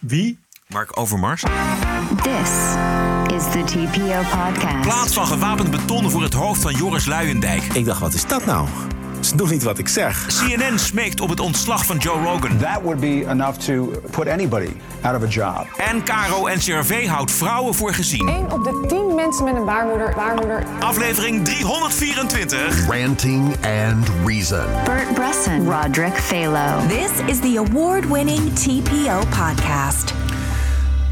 Wie? Mark Overmars. This is the TPO podcast. Plaats van gewapend beton voor het hoofd van Joris Luijendijk. Ik dacht, wat is dat nou? Nog niet wat ik zeg. CNN smeekt op het ontslag van Joe Rogan. That would be enough to put anybody out of a job. En Caro NCRV houdt vrouwen voor gezien. 1 op de 10 mensen met een baarmoeder, baarmoeder Aflevering 324. Ranting and Reason. Bert Bresson, Roderick Phalo. This is the award winning TPO podcast.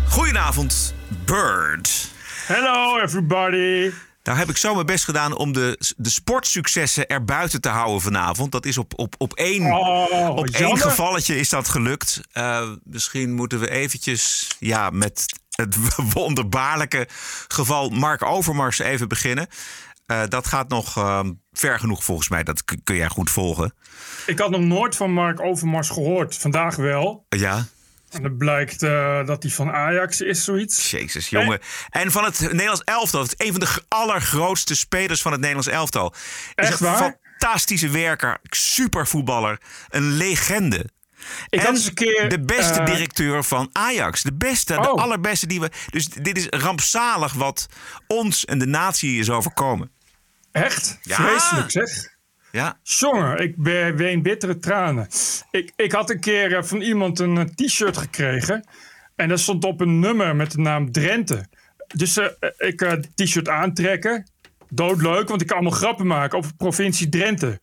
Goedenavond, Bird. Hello everybody. Nou heb ik zo mijn best gedaan om de, de sportsuccessen erbuiten te houden vanavond. Dat is op, op, op één, Oh, op één gevalletje is dat gelukt. Eh, misschien moeten we eventjes ja, met het wonderbaarlijke geval Mark Overmars even beginnen. Eh, dat gaat nog eh, ver genoeg volgens mij. Dat kun kun jij goed volgen. Ik had nog nooit van Mark Overmars gehoord. Vandaag wel. Ja, En het blijkt eh, dat hij van Ajax is, zoiets. Jezus, jongen. En van het Nederlands elftal. Het is een van de allergrootste spelers van het Nederlands elftal. Is Echt een waar? fantastische werker. Supervoetballer. Een legende. Ik en had eens een keer, de beste eh, directeur van Ajax. De beste, de Oh. allerbeste die we... Dus dit is rampzalig wat ons en de natie is overkomen. Echt? Ja. Vreselijk zeg. Ja, Jongen, ik ween bittere tranen. Ik, ik had een keer eh, van iemand een eh, t-shirt gekregen. En daar stond op een nummer met de naam Drenthe. Dus eh, ik het t-shirt aantrekken. Doodleuk, want ik kan allemaal grappen maken over provincie Drenthe.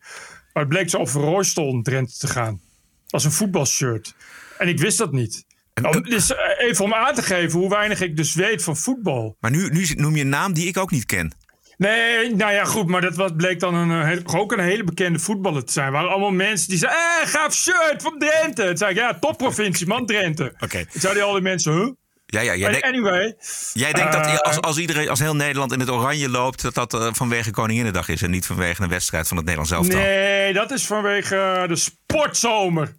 Maar het bleek zo over Royston Drenthe te gaan. Als een voetbalshirt. En ik wist dat niet. Om- dus even om aan te geven hoe weinig ik dus weet van voetbal. maar nu, nu noem je een naam die ik ook niet ken. Nee, nou ja, goed, maar dat was, bleek dan een, eh, hele- ook een hele bekende voetballer te zijn. Er waren allemaal mensen die zeiden, eh, gaaf shirt van Drenthe. Toen zei ik, ja, topprovincie, man, Drenthe. Oké. Toen zeiden al die mensen, huh? Ja, ja, jij, anyway, jij denkt dat eh, als, als iedereen, als heel Nederland in het oranje loopt... dat dat eh, vanwege Koninginnedag is en niet vanwege een wedstrijd van het Nederlands elftal. nee, dat is vanwege de sportzomer.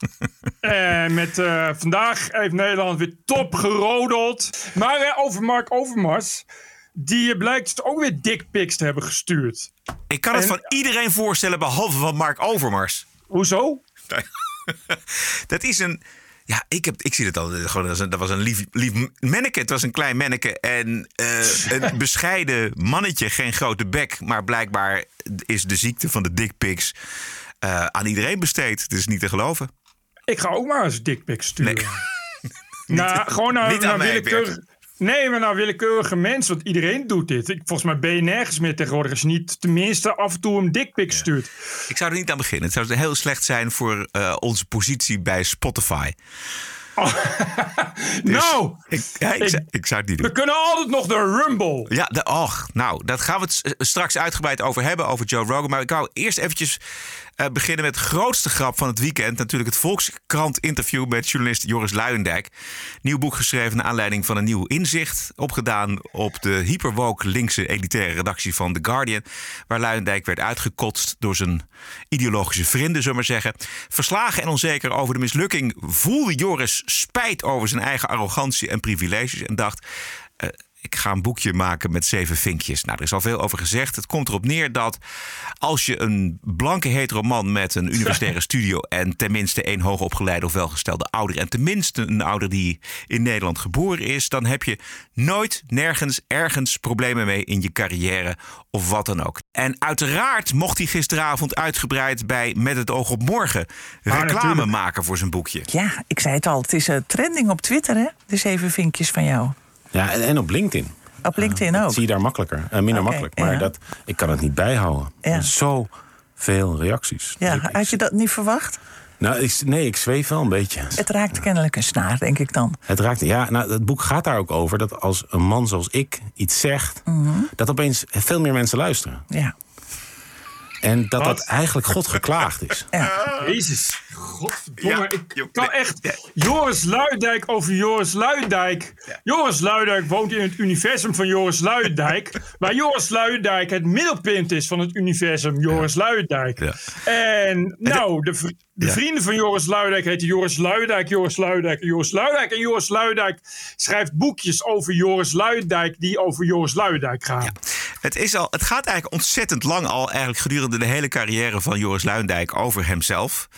en met, vandaag heeft Nederland weer top gerodeld. Maar over Mark Overmars, die blijkt ook weer dickpics te hebben gestuurd. Ik kan het En- van iedereen voorstellen behalve van Mark Overmars. Hoezo? Dat is een. Ja, ik, heb, ik zie het al. Gewoon, dat was een, dat was een lief, lief manneke. Het was een klein manneke. En eh, een bescheiden mannetje. Geen grote bek. Maar blijkbaar is de ziekte van de dickpics eh aan iedereen besteed. Het is niet te geloven. Ik ga ook maar eens dickpics sturen. Nee. Nou, gewoon naar, niet aan naar willekeurige... Nee, maar naar willekeurige mensen, want iedereen doet dit. Ik, volgens mij ben je nergens meer tegenwoordig als je niet tenminste af en toe een dickpic stuurt. Ik zou er niet aan beginnen. Het zou heel slecht zijn voor eh, onze positie bij Spotify. nou, Ik, ja, ik, Ik- zou, ik zou het niet doen. we kunnen altijd nog de Rumble. Ja, de, och, nou, dat gaan we het s- straks uitgebreid over hebben, over Joe Rogan. Maar ik wou eerst eventjes eh, beginnen met de grootste grap van het weekend. Natuurlijk het Volkskrant-interview met journalist Joris Luijendijk. Nieuw boek geschreven naar aanleiding van een nieuw inzicht. Opgedaan op de hyperwoke linkse elitaire redactie van The Guardian. Waar Luijendijk werd uitgekotst door zijn ideologische vrienden, zullen we maar zeggen. Verslagen en onzeker over de mislukking voelde Joris spijt over zijn eigen arrogantie en privileges. En dacht, ik ga een boekje maken met zeven vinkjes. Nou, er is al veel over gezegd. Het komt erop neer dat als je een blanke hetero man met een universitaire studio en tenminste één hoogopgeleide of welgestelde ouder en tenminste een ouder die in Nederland geboren is, dan heb je nooit, nergens, ergens problemen mee in je carrière of wat dan ook. En uiteraard mocht hij gisteravond uitgebreid bij Met het oog op morgen reclame natuurlijk. maken voor zijn boekje. Ja, ik zei het al. Het is eh, trending op Twitter, hè? De zeven vinkjes van jou. Ja, en, en op LinkedIn. Op LinkedIn ook. Zie je daar makkelijker. eh, minder makkelijk. Maar ja. dat, ik kan het niet bijhouden. Ja. Zo veel reacties. Ja, ik- had je dat niet verwacht? Nou, ik, nee, ik zweef wel een beetje. Het raakt kennelijk een snaar, denk ik dan. Het raakt. Ja, nou, het boek gaat daar ook over dat als een man zoals ik iets zegt, dat opeens veel meer mensen luisteren. Ja. En dat Wat? dat eigenlijk God geklaagd is. Jezus, godverdomme. Ja, ik kan echt... ja. Joris Luijendijk over Joris Luijendijk. Joris Luijendijk woont in het universum van Joris Luijendijk. waar Joris Luijendijk het middelpunt is van het universum Joris Luijendijk. Ja. En nou, de, vrienden van Joris Luijendijk heten Joris Luijendijk, Joris Luijendijk en Joris Luijendijk. En Joris Luijendijk schrijft boekjes over Joris Luijendijk die over Joris Luijendijk gaan. Het, is al, het gaat eigenlijk ontzettend lang al, eigenlijk gedurende de hele carrière van Joris Luindijk over hemzelf.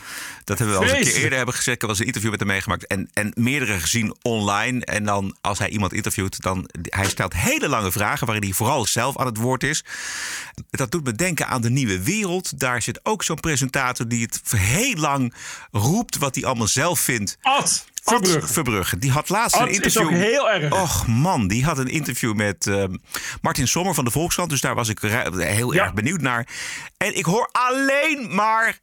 Dat hebben we al eens een keer eerder hebben gezegd. Ik heb eens een interview met hem meegemaakt. En, en meerdere gezien online. En dan als hij iemand interviewt, dan hij stelt hele lange vragen waarin hij vooral zelf aan het woord is. Dat doet me denken aan de nieuwe wereld. Daar zit ook zo'n presentator die het heel lang roept wat hij allemaal zelf vindt. Ad Verbrugge. Verbrugge. Die had laatst Ad een is interview. ook heel erg. Och man, die had een interview met eh, Martin Sommer van de Volkskrant. Dus daar was ik heel Ja. erg benieuwd naar. En ik hoor alleen maar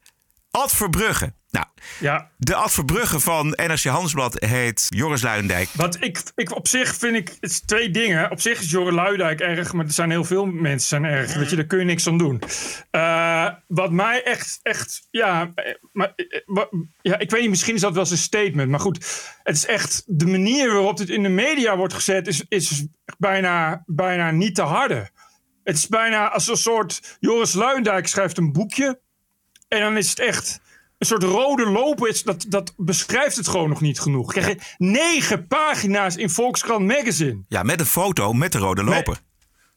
Ad Verbrugge. Nou, Ja, de Ad Verbrugge van NRC Handelsblad heet Joris Luijendijk. Wat ik, ik op zich vind ik, het is twee dingen. Op zich is Jorre Luidijk erg, maar er zijn heel veel mensen zijn erg. Weet je, daar kun je niks aan doen. Eh, wat mij echt, echt, ja, eh, maar, eh, ja, ik weet niet, misschien is dat wel een statement. Maar goed, het is echt, de manier waarop dit in de media wordt gezet, is, is bijna, bijna niet te harde. Het is bijna als een soort, Joris Luijendijk schrijft een boekje. En dan is het echt een soort rode loper. Is, dat, dat beschrijft het gewoon nog niet genoeg. Krijg je negen pagina's in Volkskrant Magazine. Ja, met een foto met de rode loper.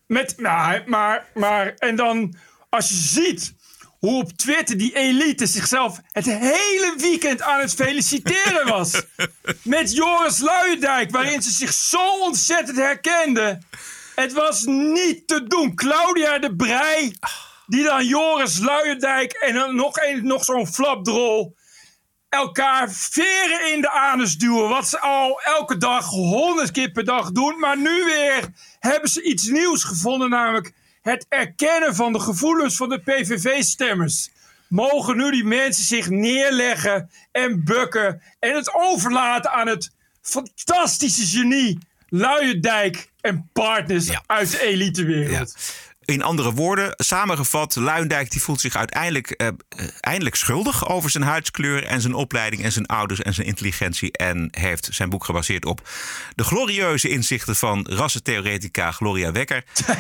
Met, nou, maar, maar, en dan als je ziet hoe op Twitter die elite zichzelf het hele weekend aan het feliciteren was. met Joris Luijendijk, waarin ze zich zo ontzettend herkenden. Het was niet te doen. Claudia de Brij, die dan Joris Luijendijk en dan nog, een, nog zo'n flapdrol elkaar veren in de anus duwen. Wat ze al elke dag, honderd keer per dag doen. Maar nu weer hebben ze iets nieuws gevonden. Namelijk het erkennen van de gevoelens van de PVV-stemmers. Mogen nu die mensen zich neerleggen en bukken. En het overlaten aan het fantastische genie. Luijendijk en partners Ja. uit de elitewereld. In andere woorden, samengevat, Luijendijk die voelt zich uiteindelijk eh, eh, eindelijk schuldig over zijn huidskleur en zijn opleiding en zijn ouders en zijn intelligentie. En heeft zijn boek gebaseerd op de glorieuze inzichten van rassentheoretica Gloria Wekker.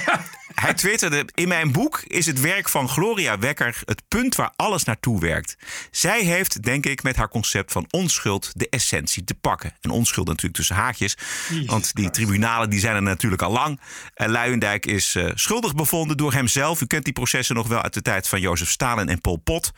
Hij twitterde: In mijn boek is het werk van Gloria Wekker het punt waar alles naartoe werkt. Zij heeft, denk ik, met haar concept van onschuld de essentie te pakken. En onschuld natuurlijk tussen haakjes, want die tribunalen die zijn er natuurlijk al lang. En Luijendijk is eh, schuldig bevonden door hemzelf. U kent die processen nog wel uit de tijd van Jozef Stalin en Pol Pot.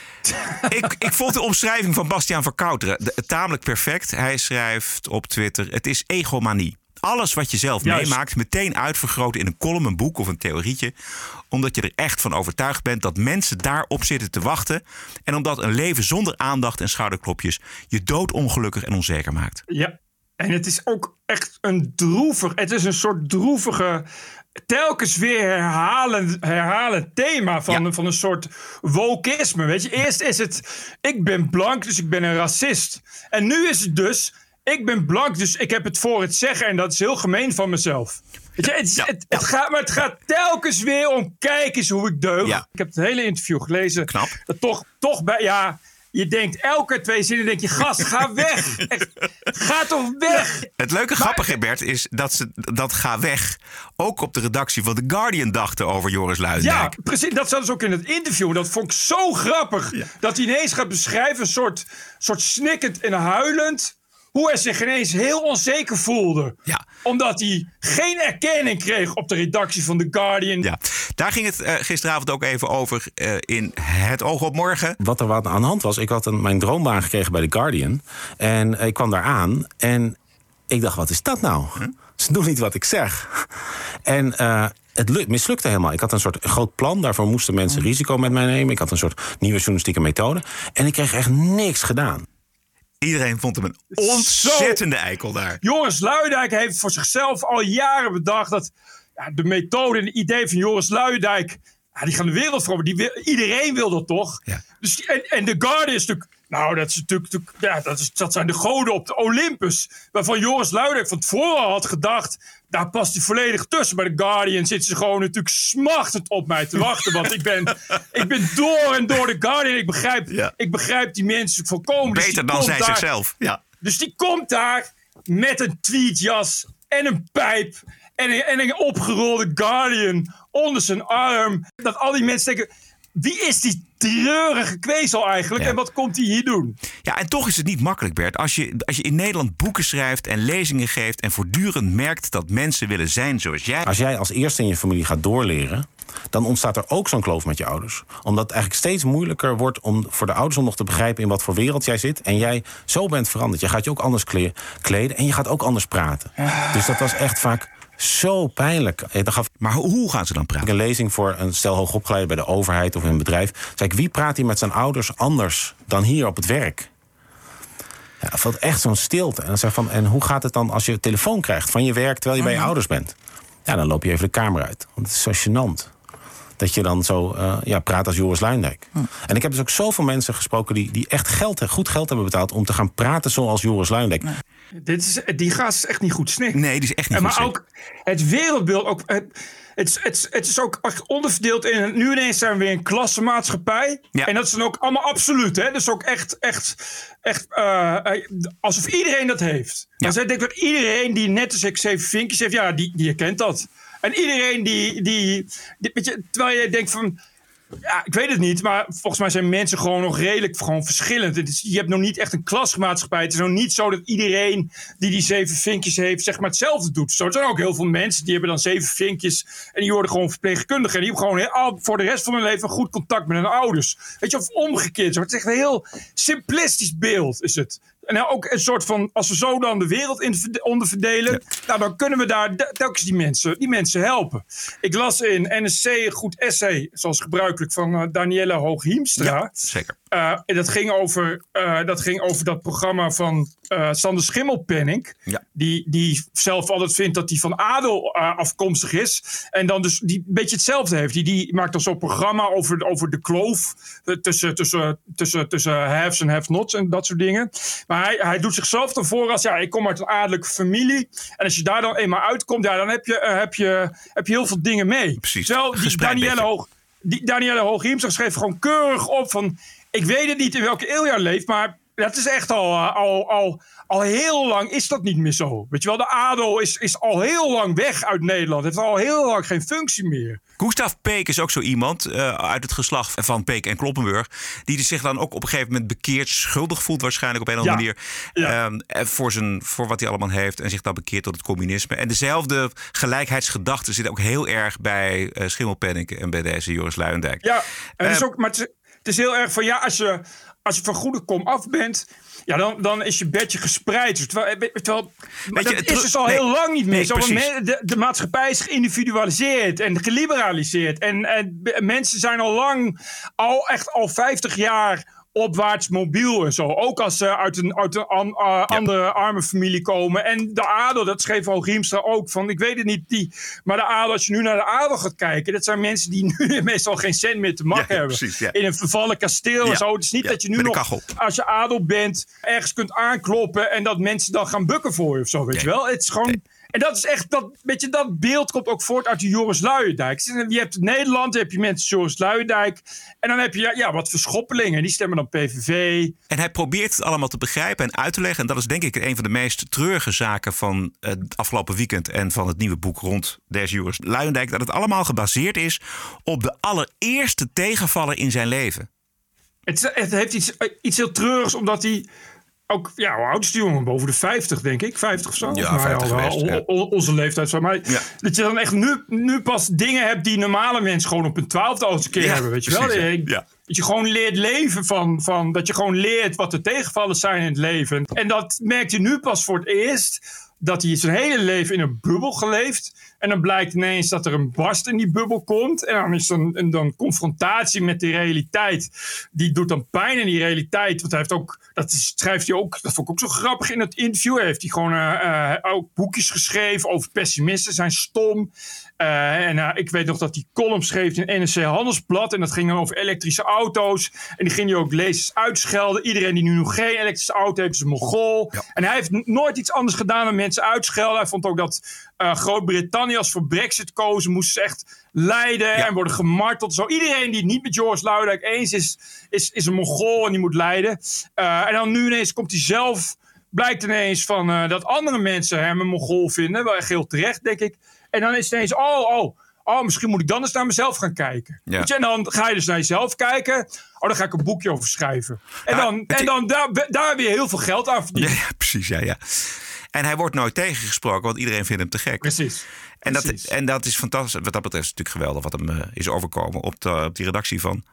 ik, ik vond de omschrijving van Bastiaan Verkouteren de- tamelijk perfect. Hij schrijft op Twitter: Het is egomanie. Alles wat je zelf Juist. meemaakt, meteen uitvergroten in een column, een boek of een theorietje. Omdat je er echt van overtuigd bent dat mensen daarop zitten te wachten. En omdat een leven zonder aandacht en schouderklopjes je doodongelukkig en onzeker maakt. Ja, en het is ook echt een droevig. Het is een soort droevige. Telkens weer herhalen, herhalen thema van, Ja. van een soort wokisme. Weet je, eerst is het. Ik ben blank, dus ik ben een racist. En nu is het dus. Ik ben blank, dus ik heb het voor het zeggen. En dat is heel gemeen van mezelf. Weet je, het, Ja, het, het gaat, maar het gaat telkens weer om. Kijk eens hoe ik deug. Ja. Ik heb het hele interview gelezen. Knap. Dat toch, toch bij. Ja, je denkt elke twee zinnen. Denk je, gast, ga weg. Echt, ga toch weg. Het leuke grappige, Bert, is dat ze dat ga weg ook op de redactie van The Guardian dachten over Joris Ja, Luijendijk. precies. Dat zat dus ook in het interview. Dat vond ik zo grappig. Dat hij ineens gaat beschrijven, een soort, soort snikkend en huilend. Hoe hij zich ineens heel onzeker voelde. Ja. Omdat hij geen erkenning kreeg op de redactie van The Guardian. Ja, daar ging het eh, gisteravond ook even over eh, in Het Oog op Morgen. Wat er wat aan de hand was, ik had een, mijn droombaan gekregen bij The Guardian. En ik kwam daar aan en ik dacht, wat is dat nou? Ze doen niet wat ik zeg. En eh, het lu- mislukte helemaal. Ik had een soort groot plan, daarvoor moesten mensen risico met mij nemen. Ik had een soort nieuwe journalistieke methode. En ik kreeg echt niks gedaan. Iedereen vond hem een ontzettende eikel daar. Joris Luijendijk heeft voor zichzelf al jaren bedacht dat ja, de methode en het idee van Joris Luijendijk. Ja, die gaan de wereld voor. Die iedereen wil dat toch? Ja. Dus, en, en de Guardian is natuurlijk. Nou, dat, is natuurlijk, ja, dat, is, dat zijn de goden op de Olympus. Waarvan Joris Luijendijk van tevoren had gedacht. Daar past hij volledig tussen. Bij de Guardian zitten ze gewoon natuurlijk smachtend op mij te wachten. Want ik ben, ik ben door en door de Guardian. Ik begrijp, Ja. ik begrijp die mensen volkomen. Dus Beter dan komt zij daar- zichzelf. Ja. dus die komt daar met een tweetjas en een pijp en een, en een opgerolde Guardian onder zijn arm. Dat al die mensen denken, wie is die treurige kwezel eigenlijk. Ja. En wat komt hij hier doen? Ja, en toch is het niet makkelijk, Bert. Als je, als je in Nederland boeken schrijft en lezingen geeft... en voortdurend merkt dat mensen willen zijn zoals jij... Als jij als eerste in je familie gaat doorleren, dan ontstaat er ook zo'n kloof met je ouders. Omdat het eigenlijk steeds moeilijker wordt om voor de ouders om nog te begrijpen in wat voor wereld jij zit. En jij zo bent veranderd. Je gaat je ook anders kle- kleden en je gaat ook anders praten. Dus dat was echt vaak zo pijnlijk. Eh, gaf Maar hoe- gaan ze dan ik praten? een lezing voor een stel hoogopgeleiden bij de overheid of in een bedrijf. Zei ik, wie praat hier met zijn ouders anders dan hier op het werk? Ja, er valt echt zo'n stilte. En dan zeg ik van, en hoe gaat het dan als je telefoon krijgt van je werk terwijl je bij je ouders bent? Ja, dan loop je even de kamer uit. Want het is zo gênant. Dat je dan zo eh, ja, praat als Joris Luindijk. En ik heb dus ook zoveel mensen gesproken die, die echt geld, goed geld hebben betaald om te gaan praten zoals Joris Luindijk. Dit is, die gast is echt niet goed snik. Nee, die is echt niet En goed maar snik. ook het wereldbeeld. Ook, het, het, is- het, is- het is ook onderverdeeld in. Nu ineens zijn we weer een klassenmaatschappij. Ja. En dat is dan ook allemaal absoluut. Hè? Dus ook echt, echt, echt eh, eh, alsof iedereen dat heeft. Ja. Dus ik denk dat iedereen die net als ik zeven vinkjes heeft, ja, die, die herkent dat. En iedereen die, die, die weet je, terwijl je denkt van. Ja, ik weet het niet, maar volgens mij zijn mensen gewoon nog redelijk gewoon verschillend. Je hebt nog niet echt een klasmaatschappij. Het is nog niet zo dat iedereen die die zeven vinkjes heeft, zeg maar hetzelfde doet. Zo, er zijn ook heel veel mensen die hebben dan zeven vinkjes en die worden gewoon verpleegkundige. En die hebben gewoon heel, voor de rest van hun leven goed contact met hun ouders. Weet je, of omgekeerd. Zo, Het is echt een heel simplistisch beeld, is het. En nou ook een soort van, als we zo dan de wereld in onderverdelen, nou, dan kunnen we daar telkens die mensen, die mensen helpen. Ik las in NSC een goed essay, zoals gebruikelijk, van eh, Danielle Hooghiemstra. Ja, zeker. Eh, en dat ging, over, eh, dat ging over dat programma van Sander Schimmelpenning. Ja. Die, die zelf altijd vindt dat hij van adel afkomstig is. En dan dus die een beetje hetzelfde heeft. Die, die maakt dan zo'n programma over, over de kloof tussen, tussen, tussen, tussen haves en have-nots en dat soort dingen. Maar hij, hij doet zichzelf dan voor als, ja, ik kom uit een adellijke familie. En als je daar dan eenmaal uitkomt, ja, dan heb je, eh, heb je, heb je heel veel dingen mee. Precies. Terwijl die Danielle. Hoog, die Danielle Hooghiemstra schreef gewoon keurig op van... Ik weet het niet in welke eeuw jij leeft, maar dat is echt al, eh, al, al, al heel lang is dat niet meer zo. Weet je wel, de adel is, is al heel lang weg uit Nederland. Het heeft al heel lang geen functie meer. Gustav Peek is ook zo iemand eh, uit het geslacht van Peek en Kloppenburg. Die zich dan ook op een gegeven moment bekeerd, schuldig voelt waarschijnlijk op een of andere Ja. manier. Ja. ehm, eh, voor, zijn, voor wat hij allemaal heeft. En zich dan bekeert tot het communisme. En dezelfde gelijkheidsgedachte zit ook heel erg bij uh, Schimmelpenninck en bij deze Joris Luijendijk. Ja, en is Eh, ook, maar het is, het is heel erg van ja, als je, als je van goede kom af bent, ja, dan, dan is je bedje gespreid. Dus terwijl, eh, terwijl, maar Weet je, dat is dus al nee, heel lang niet meer. nee, de, de maatschappij is geïndividualiseerd en geliberaliseerd. En, en mensen zijn al lang, al echt al 50 jaar opwaarts mobiel en zo. Ook als ze uit een, uit een an- eh, andere arme familie komen. En de adel, dat schreef Hoog Riemstra ook van, ik weet het niet, die, maar de adel, als je nu naar de adel gaat kijken, dat zijn mensen die nu meestal geen cent meer te mak Ja, ja, hebben. precies, ja. In een vervallen kasteel en zo. Het is niet dat je nu nog, als je adel bent, ergens kunt aankloppen en dat mensen dan gaan bukken voor je of zo, weet je wel. Het is gewoon... En dat is echt, dat, weet je, dat beeld komt ook voort uit de Joris Luijendijk. Je hebt Nederland, dan heb je mensen zoals Joris Luijendijk. En dan heb je ja, ja, wat verschoppelingen. Die stemmen dan PVV. En hij probeert het allemaal te begrijpen en uit te leggen. En dat is denk ik een van de meest treurige zaken van het afgelopen weekend en van het nieuwe boek rond deze Joris Luijendijk. Dat het allemaal gebaseerd is op de allereerste tegenvaller in zijn leven. Het, het heeft iets, iets heel treurigs, omdat hij ook, ja, hoe oud is die jongen? Boven de 50, denk ik. 50 of zo. Ja, Maar 50 al geweest, ja. onze leeftijd. Zo. Maar Ja. dat je dan echt nu, nu pas dingen hebt die normale mensen gewoon op een twaalfde al keer Ja, hebben. Weet je wel? precies. Dat je gewoon leert leven van, van. Dat je gewoon leert wat de tegenvallers zijn in het leven. En dat merkt je nu pas voor het eerst. Dat hij zijn hele leven in een bubbel geleefd. En dan blijkt ineens dat er een barst in die bubbel komt. En dan is er een, dan confrontatie met die realiteit. Die doet dan pijn in die realiteit. Want hij heeft ook, dat schrijft hij ook, dat vond ik ook zo grappig in het interview. Hij heeft hij gewoon eh, eh, ook boekjes geschreven over pessimisten zijn stom. Eh, en ik weet nog dat hij column schreef in NRC Handelsblad. En dat ging dan over elektrische auto's. En die ging hij ook lezers uitschelden. Iedereen die nu nog geen elektrische auto heeft, is een mongool. Ja. En hij heeft nooit iets anders gedaan dan mensen uitschelden. Hij vond ook dat Groot-Brittannië als voor Brexit kozen, moesten ze echt lijden Ja. en worden gemarteld. Zo iedereen die het niet met George Luidijk eens is, is, is een mongool en die moet lijden. Eh, en dan nu ineens komt hij zelf, blijkt ineens van eh, dat andere mensen hem een mongool vinden. Wel echt heel terecht, denk ik. En dan is het ineens, oh, oh, Oh, misschien moet ik dan eens naar mezelf gaan kijken. Ja. Weet je, en dan ga je dus naar jezelf kijken. Oh, dan ga ik een boekje over schrijven. En Ja, dan, en dan daar, daar weer heel veel geld aan verdienen. Ja, ja, precies, ja, ja. En hij wordt nooit tegengesproken, want iedereen vindt hem te gek. Precies. En dat, en dat is fantastisch. Wat dat betreft is het natuurlijk geweldig wat hem eh, is overkomen op, de, op die redactie van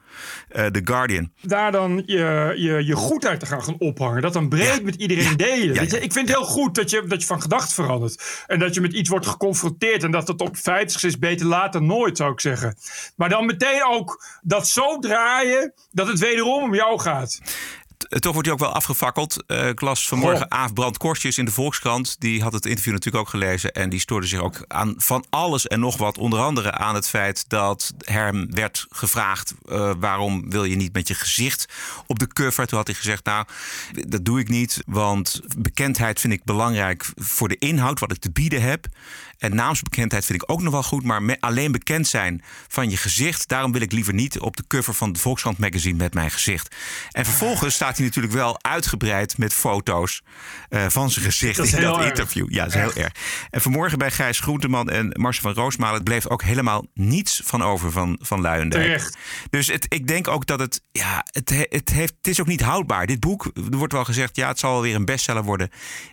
eh, The Guardian. daar dan je, je, je goedheid te gaan, gaan ophangen. Dat dan breed met iedereen delen. Ja, Weet je? ja. Ik vind het heel goed dat je, dat je van gedachten verandert. En dat je met iets wordt geconfronteerd. En dat het op 50 is beter laat dan nooit, zou ik zeggen. Maar dan meteen ook dat zo draaien dat het wederom om jou gaat. Eh, Toch wordt hij ook wel afgefakkeld. Eh, ik las vanmorgen Goh. Aaf Brand Korstjes in de Volkskrant. Die had het interview natuurlijk ook gelezen. En die stoorde zich ook aan van alles en nog wat. Onder andere aan het feit dat hem werd gevraagd... eh, waarom wil je niet met je gezicht op de cover? Toen had hij gezegd, nou, dat doe ik niet. Want bekendheid vind ik belangrijk voor de inhoud, wat ik te bieden heb. En naamsbekendheid vind ik ook nog wel goed. Maar alleen bekend zijn van je gezicht... daarom wil ik liever niet op de cover van het Volkskrant magazine met mijn gezicht. En vervolgens staat hij natuurlijk wel uitgebreid met foto's eh, van zijn gezicht Dat in dat erg. interview. Ja, dat is heel erg. En vanmorgen bij Gijs Groenteman en Marcel van Roosmalen bleef ook helemaal niets van over van, van Luijendijk. Terecht. Dus het, ik denk ook dat het, ja, het, he- het, heeft, het is ook niet houdbaar. Dit boek, er wordt wel gezegd, ja, het zal wel weer een bestseller worden.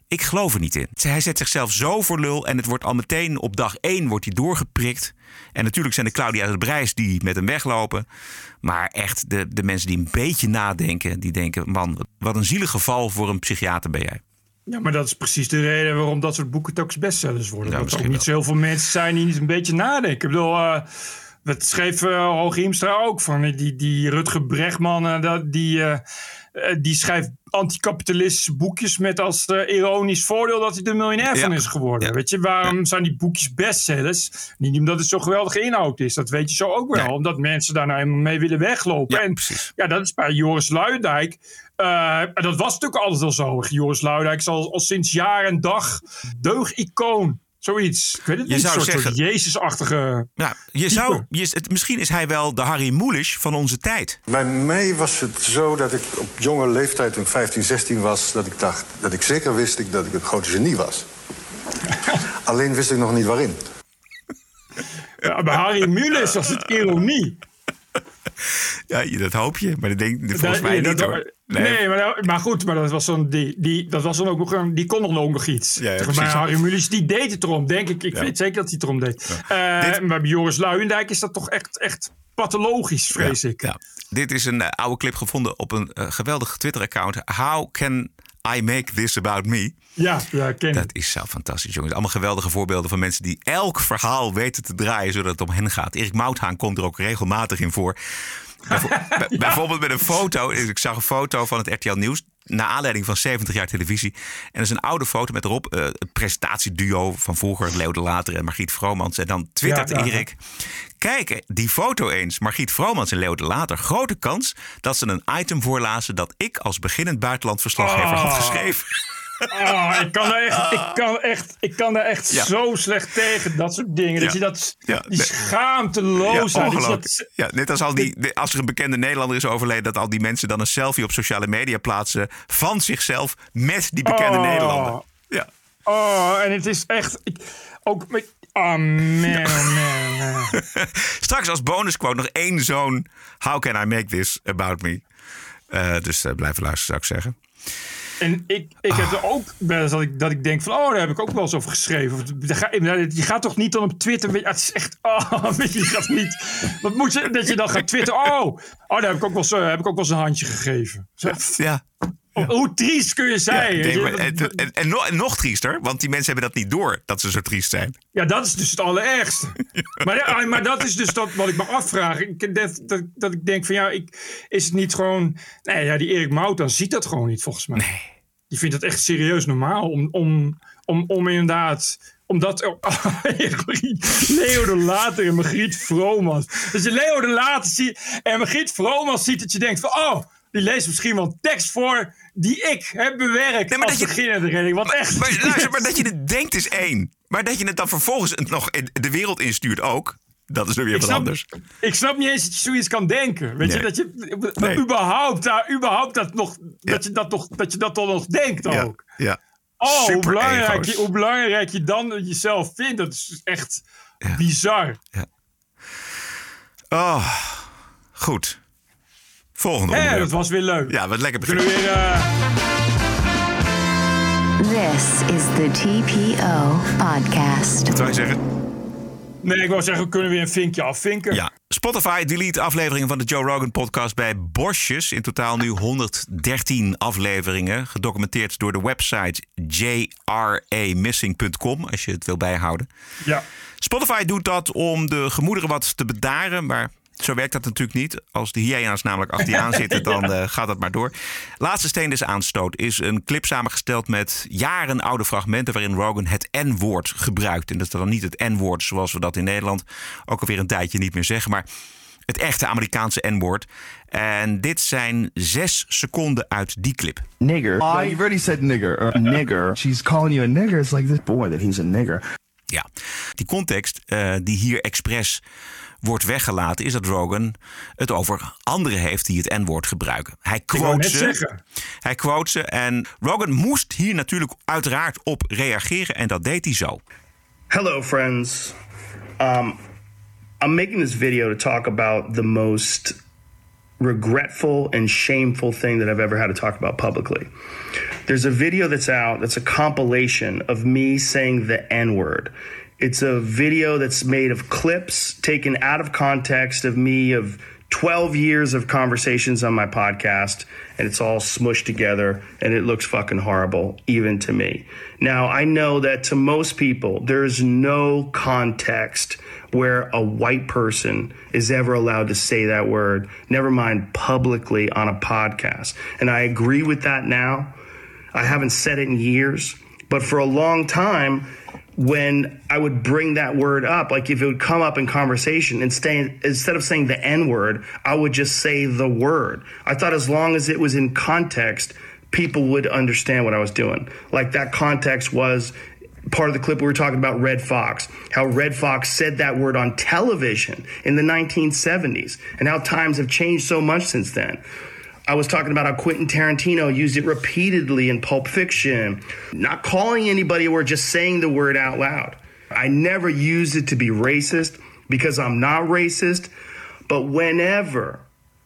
Ik geloof er niet in. Hij zet zichzelf zo voor lul en het wordt al meteen op dag één wordt hij doorgeprikt. En natuurlijk zijn de Claudia de Brijs die met hem weglopen. Maar echt, de, de mensen die een beetje nadenken, die denken, man, wat een zielig geval voor een psychiater ben jij. Ja, maar dat is precies de reden waarom dat soort boeken telkens bestsellers worden. Ja, dat er ook niet zo heel veel mensen zijn die niet een beetje nadenken. Ik bedoel, eh dat schreef uh, ook van. eh, Die, die Rutger Bregman, eh, dat, die, die schrijft anticapitalistische boekjes met als ironisch voordeel dat hij er miljonair van is geworden. Ja. Weet je, waarom zijn die boekjes bestsellers? Niet omdat het zo'n geweldige inhoud is. Dat weet je zo ook wel. Omdat mensen daar nou helemaal mee willen weglopen. Ja, en precies. ja, dat is bij Joris Luijendijk. Eh, en dat was natuurlijk altijd al zo. Joris Luijendijk is al, al sinds jaar en dag deugicoon. Zoiets. Ik weet het Je niet. zou een soort, zeggen- soort Jezus-achtige... Ja, je zou, je, het, misschien is hij wel de Harry Mulisch van onze tijd. Bij mij was het zo dat ik op jonge leeftijd, toen ik 15, 16 was... dat ik dacht, dat ik zeker wist ik dat ik een grote genie was. Alleen wist ik nog niet waarin. Ja, bij Harry Mulisch was het ironie. Ja, dat hoop je, maar dat denk volgens Dat- mij niet hoor. Nee, maar, maar goed, maar dat was dan die, die, dat was dan ook nog een, die kon nog, nog iets. Ja, ja, maar. Harry Mulisch, die deed het erom, denk ik. Ik Ja. weet zeker dat hij het erom deed. Eh, Dit- Maar bij Joris Luijendijk is dat toch echt, echt pathologisch, vrees ik. ja. Dit is een eh, oude clip gevonden op een eh, geweldig Twitter-account. How can I make this about me? Ja, ja, ken. Dat is zo fantastisch, jongens. Allemaal geweldige voorbeelden van mensen die elk verhaal weten te draaien zodat het om hen gaat. Erik Mouthaan komt er ook regelmatig in voor. Bijvo- bij- Bijvoorbeeld met een foto. Ik zag een foto van het RTL Nieuws. Naar aanleiding van 70 jaar televisie. En dat is een oude foto met erop eh, het presentatieduo van vroeger. Leo de Later en Margriet Vromans. En dan twittert Ja, ja, ja. Erik. Kijk, die foto eens. Margriet Vromans en Leo de Later. Grote kans dat ze een item voorlazen dat ik als beginnend buitenlandverslaggever had Oh. geschreven. Oh, ik kan daar echt, ik kan echt, ik kan daar echt Ja. zo slecht tegen, dat soort dingen. Dat Ja. je dat, Ja, die schaamteloosheid. ongelooflijk. dat- Ja, net als al die, de- als er een bekende Nederlander is overleden, dat al die mensen dan een selfie op sociale media plaatsen van zichzelf met die bekende Oh. Nederlander. Ja. Oh, en het is echt, ik, ook met, oh man, oh man, man. Straks als bonusquote nog één zo'n How can I make this about me? Eh, dus eh, blijven luisteren, zou ik zeggen. En ik, ik heb er ook wel eens dat ik, dat ik denk van, oh, daar heb ik ook wel eens over geschreven. Of, ga- Je gaat toch niet dan op Twitter, weet het is echt, oh, weet je, je gaat niet, wat moet je, dat je dan gaat twitteren, oh, oh daar heb ik ook wel eens, eh, heb ik ook wel eens een handje gegeven. Zo, Ja. Hoe triest kun je zijn? en, en, en nog, en nog triester, want die mensen hebben dat niet door dat ze zo triest zijn. Ja, dat is dus het allerergste. Maar, ja, maar dat is dus dat wat ik me afvraag. Ik, dat, dat, dat ik denk van ja, ik, is het niet gewoon... Nee, ja, die Erik Mout ziet dat gewoon niet volgens mij. Nee. Die vindt het echt serieus normaal om, om, om, om inderdaad... Omdat oh, Leo de Later en Margriet Vromans. Dat je Leo de Later ziet en Margriet Vromans ziet dat je denkt van... Oh, die leest misschien wel tekst voor die ik heb bewerkt Nee, maar als dat je- beginnende redding. Want echt... Maar, luister, maar dat je het denkt is één. Maar dat je het dan vervolgens nog de wereld instuurt ook. Dat is weer Ik wat snap, anders. ik snap niet eens dat je zoiets kan denken. Weet Nee. je, dat je Nee. überhaupt, daar, überhaupt dat, nog, Ja. dat, je dat, nog, dat je dat dan nog denkt Ja, ook. ja. Oh, hoe Super belangrijk, ego's. je, hoe belangrijk je dan jezelf vindt, dat is echt Ja. bizar. Ja. Oh, goed. Volgende Hé, onderwerp. dat was weer leuk. Ja, wat lekker Kunnen begin. we weer... eh, This is the TPO podcast. Wat zou je zeggen? nee, ik wou zeggen, we kunnen weer een vinkje afvinken. Ja. Spotify delete afleveringen van de Joe Rogan podcast bij Bosjes. In totaal nu 113 afleveringen. Gedocumenteerd door de website jramissing.com. Als je het wil bijhouden. Ja. Spotify doet dat om de gemoederen wat te bedaren. Maar zo werkt dat natuurlijk niet. Als de hyena's namelijk achter je aan zitten, dan eh, gaat dat maar door. Laatste steen des aanstoot is een clip samengesteld met jaren oude fragmenten... waarin Rogan het N-woord gebruikt. En dat is dan niet het N-woord zoals we dat in Nederland ook alweer een tijdje niet meer zeggen. Maar het echte Amerikaanse N-woord. En dit zijn zes seconden uit die clip. nigger. Well, you've already said nigger. Or nigger. She's calling you a nigger. It's like this boy that he's a nigger. Ja, die context eh, die hier expres wordt weggelaten, is dat Rogan het over anderen heeft die het N-woord gebruiken. Hij quote ze. zeggen. Hij quote ze en Rogan moest hier natuurlijk uiteraard op reageren en dat deed hij zo. Hello, friends. Um, I'm making this video to talk about the most regretful and shameful thing that I've ever had to talk about publicly. There's a video that's out that's a compilation of me saying the N word. It's a video that's made of clips taken out of context of me of 12 years of conversations on my podcast, and it's all smushed together, and it looks fucking horrible, even to me. Now, I know that to most people, there's no context where a white person is ever allowed to say that word, never mind publicly on a podcast. And I agree with that now. I haven't said it in years, but for a long time, when I would bring that word up, like if it would come up in conversation, stay, instead of saying the N word, I would just say the word. I thought as long as it was in context, people would understand what I was doing. Like that context was part of the clip we were talking about Red Fox, how Red Fox said that word on television in the 1970s, and how times have changed so much since then. I was talking about how Quentin Tarantino used it repeatedly in Pulp Fiction, not calling anybody or just saying the word out loud. I never used it to be racist because I'm not racist, but whenever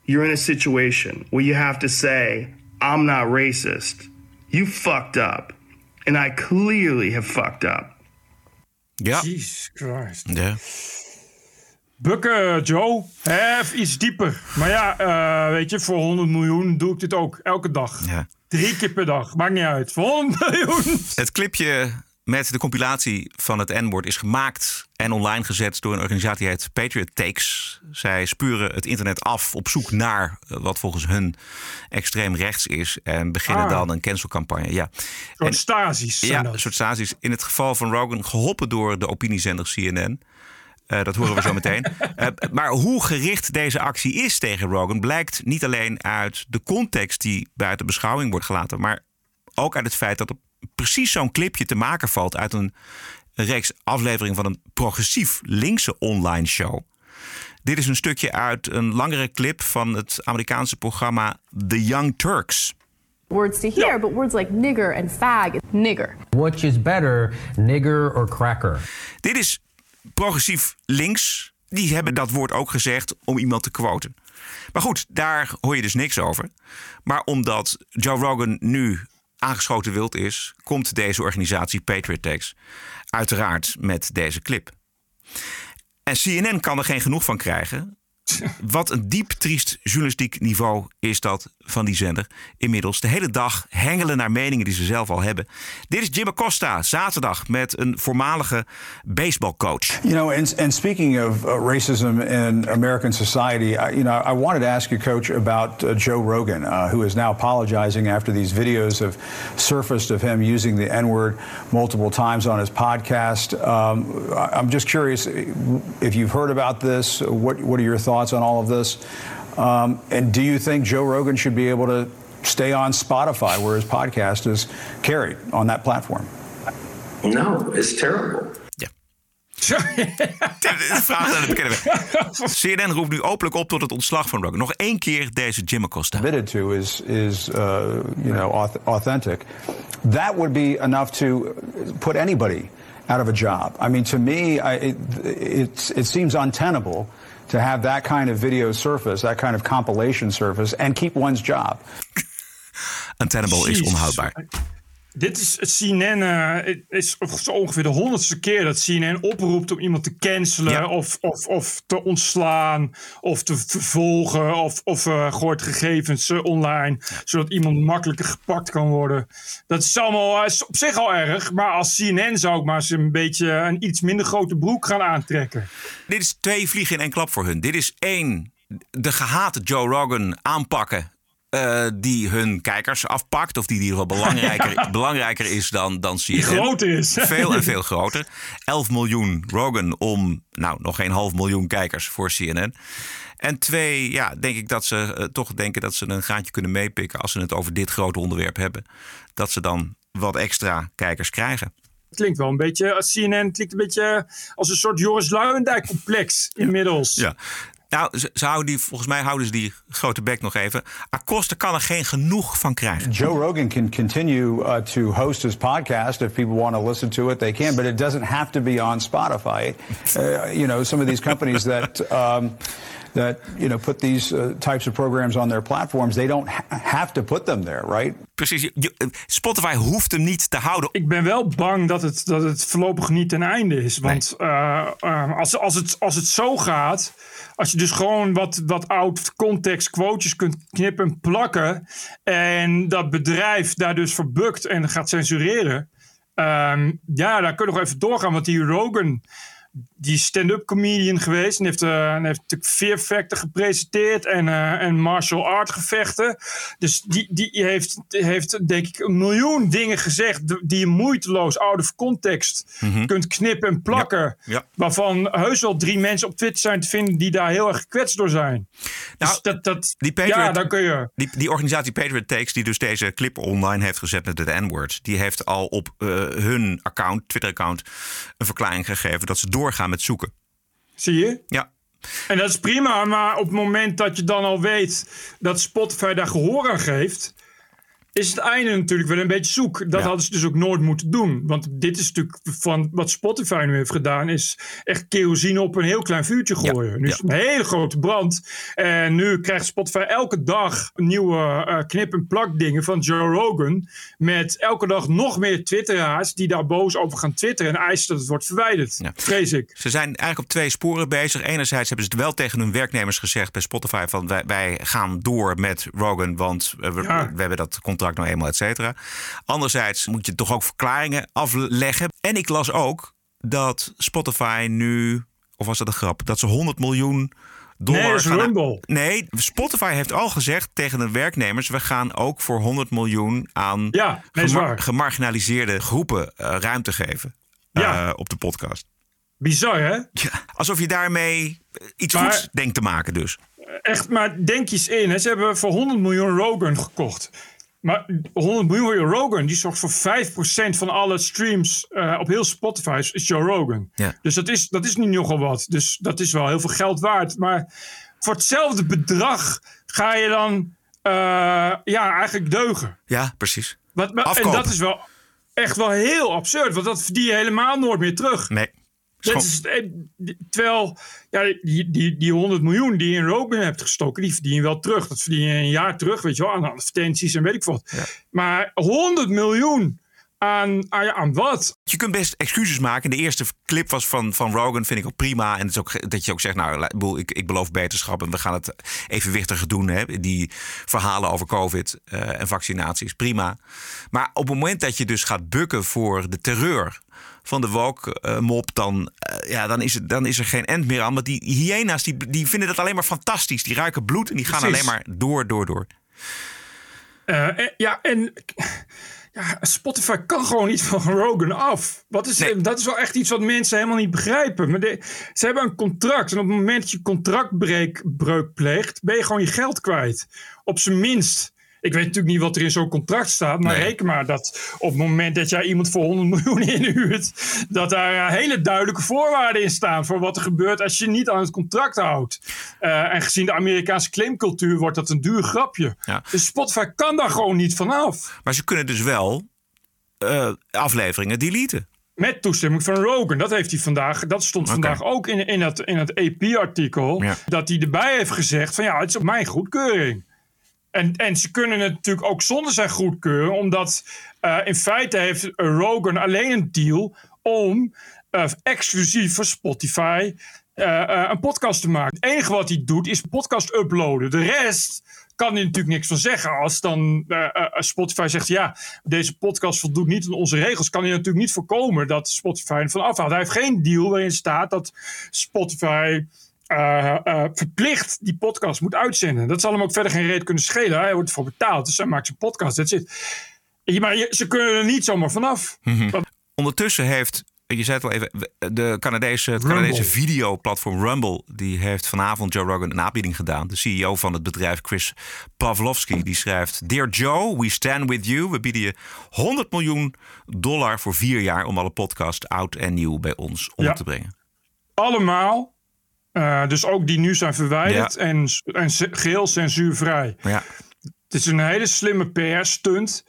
you're in a situation where you have to say, I'm not racist, you fucked up. And I clearly have fucked up. Yeah. Jesus Christ. ja. Bukken, Joe. Even iets dieper. Maar ja, eh, weet je, voor 100 miljoen doe ik dit ook. Elke dag. Ja. Drie keer per dag. Maakt niet uit. Voor 100 miljoen. Het clipje met de compilatie van het N-woord is gemaakt en online gezet door een organisatie die heet Patriot Takes. Zij spuren het internet af op zoek naar eh, wat volgens hun extreem rechts is en beginnen Ah. dan een cancelcampagne. Ja. Soort En- stasies zijn Ja, een soort stasies. In het geval van Rogan geholpen door de opiniezender CNN. Eh, dat horen we zo meteen. Eh, maar hoe gericht deze actie is tegen Rogan blijkt niet alleen uit de context die buiten beschouwing wordt gelaten, maar ook uit het feit dat er precies zo'n clipje te maken valt uit een, een reeks afleveringen van een progressief linkse online show. Dit is een stukje uit een langere clip van het Amerikaanse programma The Young Turks. Words to hear, but words like nigger and fag, nigger. Which is better, nigger or cracker? Dit is progressief links. Die hebben dat woord ook gezegd om iemand te quoten. Maar goed, daar hoor je dus niks over. Maar omdat Joe Rogan nu aangeschoten wild is, komt deze organisatie Patriot Takes uiteraard met deze clip. En CNN kan er geen genoeg van krijgen. Wat een diep triest journalistiek niveau is dat van die zender. Inmiddels de hele dag hengelen naar meningen die ze zelf al hebben. Dit is Jim Acosta, zaterdag met een voormalige baseballcoach. You know, and, and speaking of uh, racism in American society, I, you know, I wanted to ask you, Coach, about uh, Joe Rogan, uh, who is now apologizing after these videos have surfaced of him using the N-word multiple times on his podcast. Um, I'm just curious if you've heard about this. What What are your thoughts on all of this? Um, and do you think Joe Rogan should be able to stay on Spotify, where his podcast is carried on that platform? No, it's terrible. De vraag aan het bekende weg. CNN roept nu openlijk op tot het ontslag van Rogan. Nog één keer deze Jim Acosta. admitted to is is uh, you know authentic, that would be enough to put anybody out of a job. I mean, to me, I, it, it it seems untenable to have that kind of video surface, that kind of compilation surface, and keep one's job. Untenable is Jezus. onhoudbaar. Dit is CNN, eh, is zo ongeveer de honderdste keer dat CNN oproept om iemand te cancelen Ja. of, of, of te ontslaan of te vervolgen of, of eh, gooit gegevens eh, online zodat iemand makkelijker gepakt kan worden. Dat is allemaal is op zich al erg, maar als CNN zou ik maar eens een beetje een iets minder grote broek gaan aantrekken. Dit is twee vliegen in één klap voor hun. Dit is één, de gehate Joe Rogan aanpakken. Eh, die hun kijkers afpakt. Of die in ieder geval belangrijker, belangrijker is dan, dan CNN. Die groter is. Veel en veel groter. 11 miljoen Rogan om, nou, nog geen half miljoen kijkers voor CNN. En twee, ja, denk ik dat ze eh, toch denken dat ze een gaatje kunnen meepikken. als ze het over dit grote onderwerp hebben. Dat ze dan wat extra kijkers krijgen. Het klinkt wel een beetje, als CNN klinkt een beetje als een soort Joris Luijendijk complex inmiddels. Ja. Nou, ze, ze houden die, volgens mij houden ze die grote bek nog even. Acosta kan er geen genoeg van krijgen. Joe Rogan can continue uh, to host his podcast if people want to listen to it. They can, but it doesn't have to be on Spotify. Uh, you know, some of these companies that um, that you know put these uh, types of programs on their platforms, they don't ha- have to put them there, right? Precies. Spotify hoeft hem niet te houden. Ik ben wel bang dat het, dat het voorlopig niet ten einde is. Want eh, eh, als, als, het, als het zo gaat, als je dus gewoon wat, wat oud context quotes kunt knippen en plakken. En dat bedrijf daar dus verbukt en gaat censureren. ehm, ja, daar kun je nog even doorgaan. Want die Rogan, die stand-up comedian geweest. En heeft, eh, en heeft natuurlijk Fear Factor gepresenteerd. En, eh, en martial art gevechten. Dus die, die heeft, heeft denk ik een miljoen dingen gezegd. Die je moeiteloos out of context Mhm. kunt knippen en plakken. Ja. Waarvan heus wel drie mensen op Twitter zijn te vinden die daar heel erg gekwetst door zijn. dus dat, dat, Nou, Die Patriot, ja, dan kun je. Die, die organisatie Patriot Takes, die dus deze clip online heeft gezet met het N-word, die heeft al op eh, hun account, Twitter-account, een verklaring gegeven dat ze doorgaan met zoeken. Zie je? Ja. En dat is prima, maar op het moment dat je dan al weet dat Spotify daar gehoor aan geeft, is het einde natuurlijk wel een beetje zoek. Dat hadden ze dus ook nooit moeten doen. Want dit is natuurlijk van wat Spotify nu heeft gedaan, is echt kerosine op een heel klein vuurtje gooien. Nu is het een hele grote brand. En nu krijgt Spotify elke dag nieuwe eh, knip- en plak dingen van Joe Rogan. Met elke dag nog meer twitteraars die daar boos over gaan twitteren en eisen dat het wordt verwijderd. Vrees ik. Ze zijn eigenlijk op twee sporen bezig. Enerzijds hebben ze het wel tegen hun werknemers gezegd bij Spotify van wij, wij gaan door met Rogan, want eh, we, Ja. we hebben dat contract nou eenmaal, et cetera. Anderzijds moet je toch ook verklaringen afleggen. En ik las ook dat Spotify nu, of was dat een grap, dat ze 100 miljoen dollar Nee, gaan- Rumble. Nee, Spotify heeft al gezegd tegen de werknemers: we gaan ook voor 100 miljoen aan Ja, waar. gemarginaliseerde groepen eh, ruimte geven eh, Ja. op de podcast. Bizar, hè? Ja, alsof je daarmee eh, iets Maar- goeds denkt te maken, dus. Echt, maar denk eens in. Hè? Ze hebben voor 100 miljoen Rogan gekocht. Maar 100 miljoen Rogan, die zorgt voor 5% van alle streams eh, op heel Spotify, is Joe Rogan. Ja. Dus dat is, dat is niet nogal wat. Dus dat is wel heel veel geld waard. Maar voor hetzelfde bedrag ga je dan eh, ja, eigenlijk deugen. Ja, precies. Wat, maar- en dat is wel echt wel heel absurd. Want dat verdien je helemaal nooit meer terug. Nee. Dat is, eh, terwijl ja, die, die, die 100 miljoen die je in Rogan hebt gestoken, die verdien je wel terug. Dat verdien je een jaar terug, weet je wel, aan advertenties en weet ik wat. Maar 100 miljoen aan, aan, aan wat? Je kunt best excuses maken. De eerste clip was van, van Rogan, vind ik ook prima. En het is ook, dat je ook zegt, nou, ik ik, beloof beterschap... en we gaan het evenwichtiger doen. Hè? Die verhalen over covid eh, en vaccinaties, prima. Maar op het moment dat je dus gaat bukken voor de terreur van de woke-mop... dan, eh, ja, dan, is het, dan is er geen end meer aan. Want die hyena's die, die vinden dat alleen maar fantastisch. Die ruiken bloed en die gaan Precies. alleen maar door, door, door. Eh, en- ja, en ja, Spotify kan gewoon niet van Rogan af. Wat is, Dat is wel echt iets wat mensen helemaal niet begrijpen. Maar de- ze hebben een contract. En op het moment dat je contractbreuk pleegt, ben je gewoon je geld kwijt. Op zijn minst. Ik weet natuurlijk niet wat er in zo'n contract staat. Maar reken maar dat op het moment dat jij iemand voor 100 miljoen inhuurt. dat daar eh, hele duidelijke voorwaarden in staan. voor wat er gebeurt als je niet aan het contract houdt. Eh, en gezien de Amerikaanse claimcultuur wordt dat een duur grapje. Ja. Dus Spotify kan daar gewoon niet vanaf. Maar ze kunnen dus wel eh, afleveringen deleten. Met toestemming van Rogan. Dat heeft hij vandaag. Dat stond vandaag ook in, in dat, in het AP-artikel. Ja. Dat hij erbij heeft gezegd: van ja, het is op mijn goedkeuring. En, en ze kunnen het natuurlijk ook zonder zijn goedkeuring, omdat eh, in feite heeft Rogan alleen een deal om eh, exclusief voor Spotify eh, een podcast te maken. Het enige wat hij doet is podcast uploaden. De rest kan hij natuurlijk niks van zeggen. Als dan Spotify zegt: ja, deze podcast voldoet niet aan onze regels, kan hij natuurlijk niet voorkomen dat Spotify ervan afhaalt. Hij heeft geen deal waarin staat dat Spotify. Eh, eh, verplicht die podcast moet uitzenden. Dat zal hem ook verder geen reet kunnen schelen. Hij wordt ervoor betaald, dus hij maakt zijn podcast. Dat zit. Maar ze kunnen er niet zomaar vanaf. Want- Ondertussen heeft, je zei het wel even, de Canadese, het Canadese videoplatform Rumble... die heeft vanavond Joe Rogan een aanbieding gedaan. De CEO van het bedrijf, Chris Pavlovski, die schrijft... Dear Joe, we stand with you. We bieden je 100 miljoen dollar voor vier jaar... om alle podcast oud en nieuw bij ons Ja. te brengen. allemaal. Eh, dus ook die nu zijn verwijderd Ja. en, en geheel censuurvrij. Ja. Het is een hele slimme PR-stunt.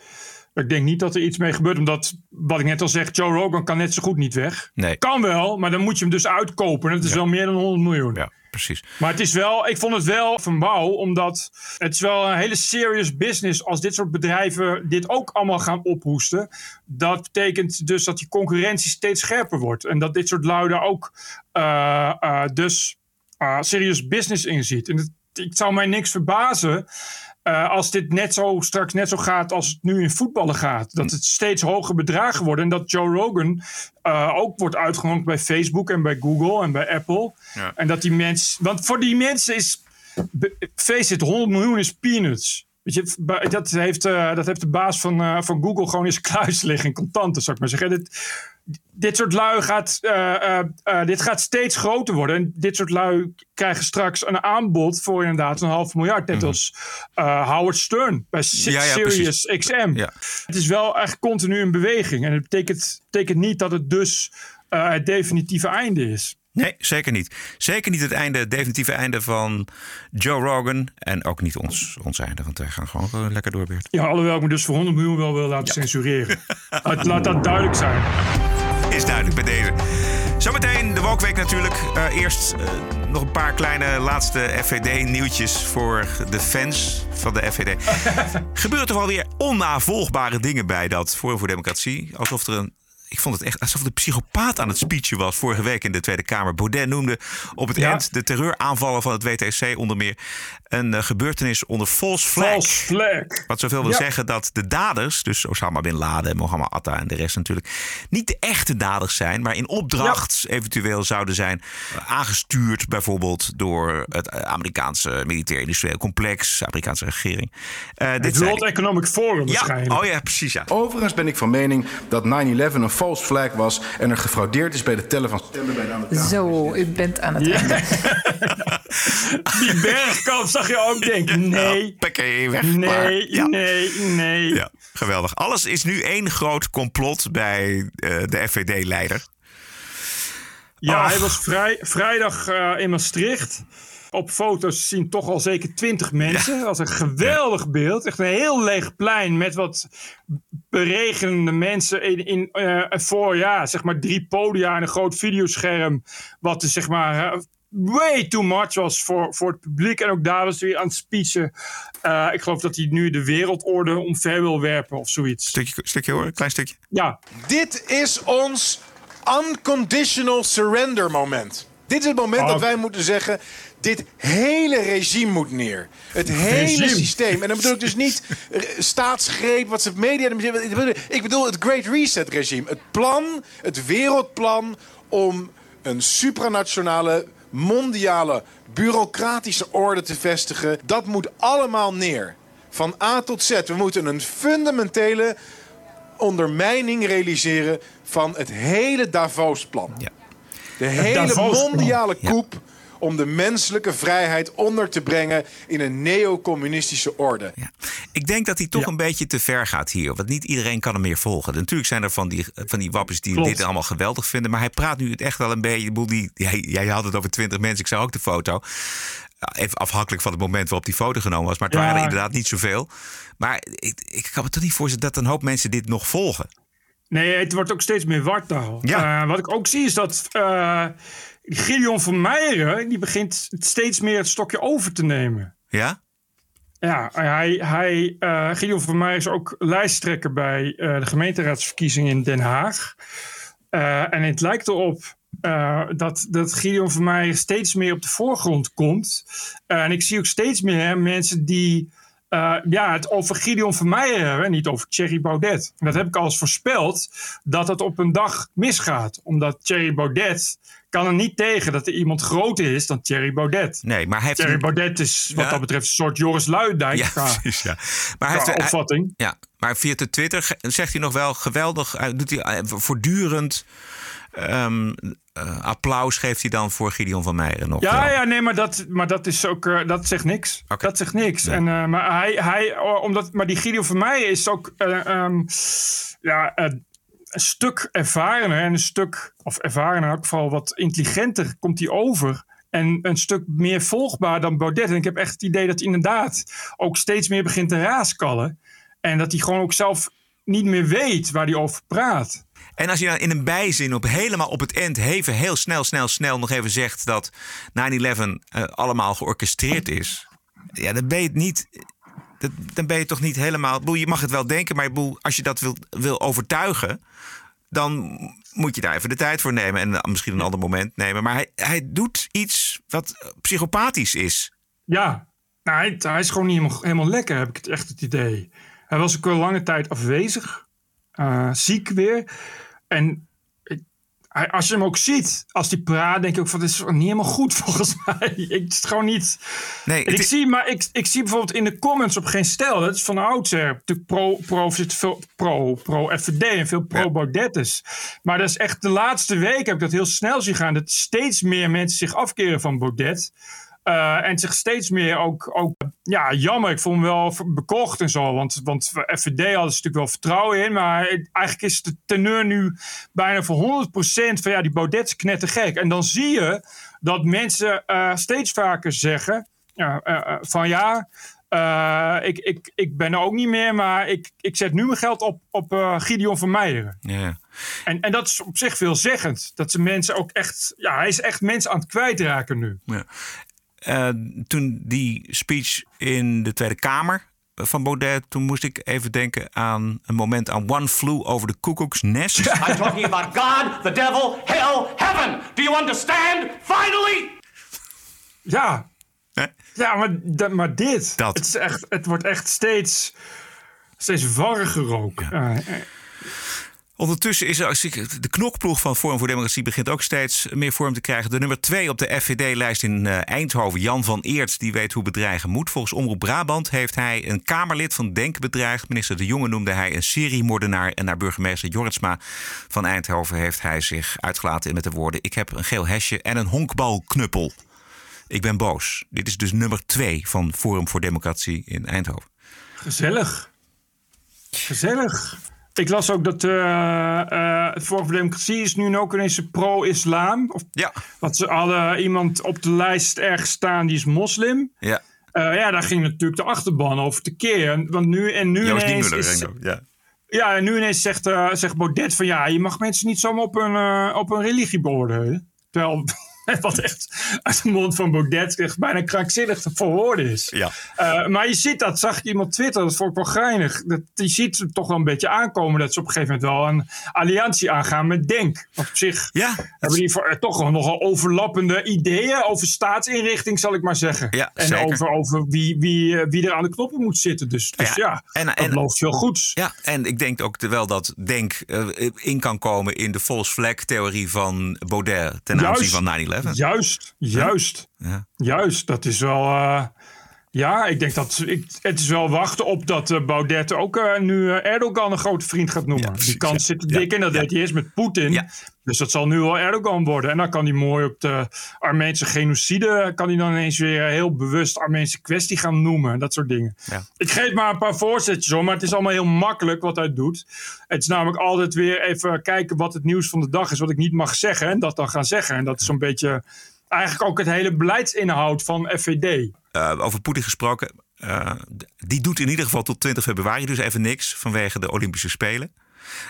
Ik denk niet dat er iets mee gebeurt, omdat, wat ik net al zeg, Joe Rogan kan net zo goed niet weg. Nee. Kan wel, maar dan moet je hem dus uitkopen. En dat is wel meer dan 100 miljoen. Ja, precies. Maar het is wel, ik vond het wel van wauw, omdat het is wel een hele serious business als dit soort bedrijven dit ook allemaal gaan ophoesten. Dat betekent dus dat die concurrentie steeds scherper wordt. En dat dit soort luiden ook eh, dus eh, serious business inziet. En het, het zou mij niks verbazen eh, als dit net zo straks net zo gaat als het nu in voetballen gaat. Dat het steeds hoger bedragen worden. En dat Joe Rogan eh, ook wordt uitgenodigd bij Facebook en bij Google en bij Apple. Ja. En dat die mensen. Want voor die mensen is. Face it, 100 miljoen is peanuts. Weet je, dat heeft, eh, dat heeft de baas van, van Google gewoon in zijn kluis liggen in contanten, zou ik maar zeggen. Dit, dit soort lui gaat, eh, eh, eh, dit gaat steeds groter worden. En dit soort lui krijgen straks een aanbod voor inderdaad een half miljard. Net als eh, Howard Stern bij Si- Mhm. Ja, ja, Sirius precies. XM. Ja. Het is wel echt continu in beweging. En het betekent, betekent niet dat het dus het definitieve einde is. Nee, zeker niet. Zeker niet het einde, het definitieve einde van Joe Rogan. En ook niet ons, ons einde, want wij gaan gewoon lekker door, Beert. Ja, alhoewel ik me dus voor 100 miljoen wel wil laten censureren. Laat, dat duidelijk zijn. Is duidelijk bij deze. Zometeen de Walkweek natuurlijk. Eh, eerst eh, nog een paar kleine laatste FVD-nieuwtjes voor de fans van de FVD. Gebeuren toch wel weer onnavolgbare dingen bij dat Forum voor Democratie. Alsof er een... Ik vond het echt alsof de psychopaat aan het speechen was vorige week in de Tweede Kamer. Baudet noemde op het Ja. eind de terreuraanvallen van het WTC onder meer een eh, gebeurtenis onder false flag. False flag. Wat zoveel wil Ja. zeggen dat de daders, dus Osama Bin Laden, Mohammed Atta en de rest natuurlijk, niet de echte daders zijn, maar in opdracht eventueel zouden zijn aangestuurd, bijvoorbeeld door het eh, Amerikaanse militair-industrieel complex, de Amerikaanse regering. Eh, dit Het World. Economic Forum ja, waarschijnlijk. oh ja, precies ja. Overigens ben ik van mening dat 9-11 een false flag was en er gefraudeerd is bij de tellen van stemmen bij de Amerikaanse Zo, u bent aan het Ja. einde. Die bergkamp zag je ook denken. Nee, Pekke, weg. nee, maar. Ja. nee, nee. Ja, geweldig. Alles is nu één groot complot bij eh, de FVD-leider. Ja, Ach. hij was vrij, vrijdag eh, in Maastricht. Op foto's zien toch al zeker twintig mensen. Dat was een geweldig beeld. Echt een heel leeg plein met wat beregenende mensen in, in eh, voor, ja, zeg maar drie podia en een groot videoscherm. Wat er, zeg maar way too much was voor, voor het publiek. En ook daar was hij aan het speechen. Eh, ik geloof dat hij nu de wereldorde omver wil werpen of zoiets. Stukje, stukje hoor, klein stukje. Ja, Dit is ons unconditional surrender moment. Dit is het moment Oh. dat wij moeten zeggen: dit hele regime moet neer. Het hele Regime. systeem. En dan bedoel ik dus niet staatsgreep, wat ze media. Ik bedoel het Great Reset regime. Het plan, het wereldplan om een supranationale, mondiale, bureaucratische orde te vestigen. Dat moet allemaal neer. Van A tot Z. We moeten een fundamentele ondermijning realiseren van het hele Davos-plan. De hele mondiale Ja. Om de menselijke vrijheid onder te brengen in een neocommunistische orde. Ja. Ik denk dat hij toch een beetje te ver gaat hier. Want niet iedereen kan hem meer volgen. Natuurlijk zijn er van die, van die wappies die Klopt. dit allemaal geweldig vinden. Maar hij praat nu het echt wel een beetje. Die, jij, jij had het over twintig mensen. Ik zag ook de foto. Even afhankelijk van het moment waarop die foto genomen was. Maar het Ja. waren er inderdaad niet zoveel. Maar ik, ik kan me toch niet voorstellen dat een hoop mensen dit nog volgen. Nee, het wordt ook steeds meer wartaal. Ja. wat ik ook zie is dat uh, Gideon van Meijeren... die begint steeds meer het stokje over te nemen. Ja? Ja, hij, hij, uh, Gideon van Meijeren is ook lijsttrekker... bij uh, de gemeenteraadsverkiezingen in Den Haag. en het lijkt erop dat, dat Gideon van Meijeren steeds meer op de voorgrond komt. en ik zie ook steeds meer mensen die uh, ja, het over Gideon Vermeijer hebben, niet over Thierry Baudet. En dat heb ik al eens voorspeld, dat het op een dag misgaat. Omdat Thierry Baudet kan er niet tegen dat er iemand groter is dan Thierry Baudet. Nee, maar hij heeft... Thierry Baudet is wat dat betreft een soort Joris Luijendijk. Ja, precies, ja. Maar hij heeft, opvatting. ja, maar via de Twitter zegt hij nog wel geweldig, doet hij eh, voortdurend Um, uh, applaus geeft hij dan voor Gideon van Meijeren nog. Ja, ja nee, maar dat, maar dat is ook. Uh, dat zegt niks. Okay. Dat zegt niks. Nee. En, uh, maar, hij, hij, omdat, maar die Gideon van Meijeren is ook. Um, ja, een stuk ervarener en een stuk. Of ervarener in elk geval wat intelligenter komt hij over. En een stuk meer volgbaar dan Baudet. En ik heb echt het idee dat hij inderdaad ook steeds meer begint te raaskallen. En dat hij gewoon ook zelf niet meer weet waar hij over praat. En als je dan in een bijzin op helemaal op het eind even heel snel, snel, snel nog even zegt dat 9-11 uh, allemaal georchestreerd is. Ja, dan ben je het niet. Dan ben je toch niet helemaal. Boel, je mag het wel denken, maar boel, als je dat wil, wil overtuigen, dan moet je daar even de tijd voor nemen. En misschien een ander moment nemen. Maar hij, hij doet iets wat psychopathisch is. Ja, nou, hij, is gewoon niet helemaal, lekker, heb ik het echt het idee. Hij was ook al lange tijd afwezig, uh, ziek weer. En als je hem ook ziet, als hij praat, denk ik ook van, dit is niet helemaal goed volgens mij. Ik het gewoon niet. Nee, ik zie, maar ik, ik zie bijvoorbeeld in de comments op geen stel. Dat is van oudsher. Natuurlijk pro, pro, veel pro, pro FVD en veel pro Baudettes. Maar dat is echt de laatste week heb ik dat heel snel zien gaan. Dat steeds meer mensen zich afkeren van Baudet. Uh, en zich steeds meer ook, ook, ja, jammer. Ik vond hem wel bekocht en zo. Want, want FVD hadden ze natuurlijk wel vertrouwen in. Maar eigenlijk is de teneur nu bijna voor 100% van ja, die Baudet is knettergek. En dan zie je dat mensen uh, steeds vaker zeggen uh, van ja. ik, ik, ik ben er ook niet meer, maar ik, ik zet nu mijn geld op, op Gideon van Meijeren. Ja. En, en dat is op zich veelzeggend. Dat ze mensen ook echt. Ja, hij is echt mensen aan het kwijtraken nu. Ja. Uh, toen die speech in de Tweede Kamer van Baudet, toen moest ik even denken aan een moment aan One Flew over de Koekoeksnest. I'm talking about God, the devil, hell, heaven. Do you understand? Finally! Ja. Eh? Ja, maar, maar dit. Dat. Het, is echt, het wordt echt steeds, steeds warriger. Ja. Uh, Ondertussen is de knokploeg van Forum voor Democratie begint ook steeds meer vorm te krijgen. De nummer twee op de FVD-lijst in uh, Eindhoven, Jan van Eert, die weet hoe bedreigen moet. Volgens Omroep Brabant heeft hij een Kamerlid van Denk bedreigd. Minister De Jonge noemde hij een seriemoordenaar. En naar burgemeester Jortsma van Eindhoven heeft hij zich uitgelaten met de woorden: Ik heb een geel hesje en een honkbalknuppel. Ik ben boos. Dit is dus nummer twee van Forum voor Democratie in Eindhoven. Gezellig. Gezellig. Ik las ook dat uh, uh, het Forum voor Democratie is nu ook ineens pro-islam. Ja. Want ze hadden iemand op de lijst ergens staan die is moslim. Ja. Uh, ja, daar ging natuurlijk de achterban over te keren. Want nu en nu Joost ineens... Muller, is, ja. ja, en nu ineens zegt, zegt Baudet van... Ja, je mag mensen niet zomaar op een, op een religie beoordelen. Terwijl wat echt uit de mond van Baudet echt bijna krankzinnig voor woorden is. Ja. Uh, maar je ziet dat, zag ik iemand twitteren, dat vond ik wel geinig. Dat, je ziet het toch wel een beetje aankomen dat ze op een gegeven moment wel een alliantie aangaan met Denk. Op zich ja, hebben die voor, toch wel nogal overlappende ideeën over staatsinrichting, zal ik maar zeggen. Ja, en zeker. over, over wie, wie, wie er aan de knoppen moet zitten. Dus, dus ja, ja en, dat belooft veel goeds. Ja, en ik denk ook wel dat Denk uh, in kan komen in de false flag theorie van Baudet ten aanzien van 9-11. Juist, juist. Ja. Juist, dat is wel. Ja, ik denk dat. Ik, het is wel wachten op dat uh, Baudet ook uh, nu Erdogan een grote vriend gaat noemen. Ja, Die kans ja, zit er dik in. Dat deed hij eerst met Poetin. Dus dat zal nu wel Erdogan worden. En dan kan hij mooi op de Armeense genocide. kan hij dan ineens weer heel bewust Armeense kwestie gaan noemen. Dat soort dingen. Ik geef maar een paar voorzetjes om. Maar het is allemaal heel makkelijk wat hij doet. Het is namelijk altijd weer even kijken wat het nieuws van de dag is. Wat ik niet mag zeggen. En dat dan gaan zeggen. En dat is zo'n beetje eigenlijk ook het hele beleidsinhoud van FVD. Uh, over Poetin gesproken. Uh, die doet in ieder geval tot 20 februari dus even niks vanwege de Olympische Spelen.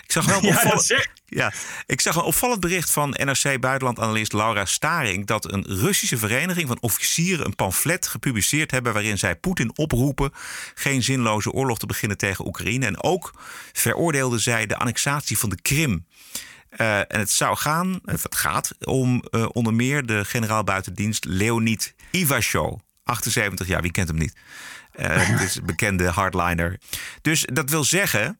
Ik zag wel een Ja, opvallend, ja, ik zag een opvallend bericht van NRC-buitenlandanalist Laura Staring... dat een Russische vereniging van officieren een pamflet gepubliceerd hebben... waarin zij Poetin oproepen geen zinloze oorlog te beginnen tegen Oekraïne. En ook veroordeelden zij de annexatie van de Krim. Eh, en het zou gaan, het gaat, om eh, onder meer de generaal buitendienst Leonid Ivashov. 78 jaar, wie kent hem niet? Is een bekende hardliner. Dus dat wil zeggen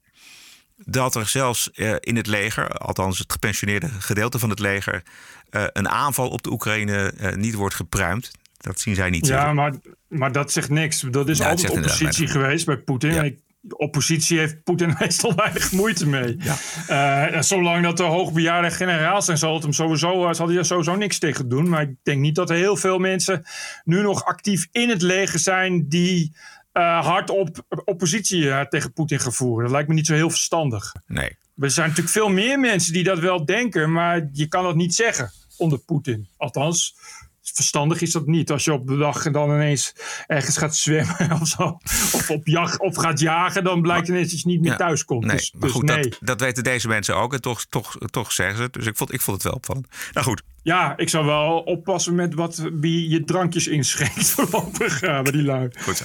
dat er zelfs eh, in het leger, althans het gepensioneerde gedeelte van het leger, eh, een aanval op de Oekraïne niet wordt gepruimd. Dat zien zij niet Ja, maar, maar dat zegt niks. Dat is Ja, altijd oppositie geweest bij Poetin. Ja. Ik- Oppositie heeft Poetin meestal weinig moeite mee. Eh, en zolang dat de hoogbejaarde generaal zijn, zal, het hem sowieso, eh, zal hij er sowieso niks tegen doen. Maar ik denk niet dat er heel veel mensen nu nog actief in het leger zijn die eh, hardop oppositie eh, tegen Poetin gaan voeren. Dat lijkt me niet zo heel verstandig. Nee. Er zijn natuurlijk veel meer mensen die dat wel denken, maar je kan dat niet zeggen onder Poetin. Althans, verstandig is dat niet. Als je op de dag dan ineens ergens gaat zwemmen of zo, of op jacht of gaat jagen, dan blijkt ineens dat je niet meer Ja. thuis komt. Nee, dus, maar dus goed, nee. dat, dat weten deze mensen ook. En toch, toch, toch zeggen ze het. Dus ik vond, ik vond het wel opvallend. Nou goed, Ja, ik zou wel oppassen met wat, wie je drankjes inschenkt voorlopig uh, bij die lui. Goed zo.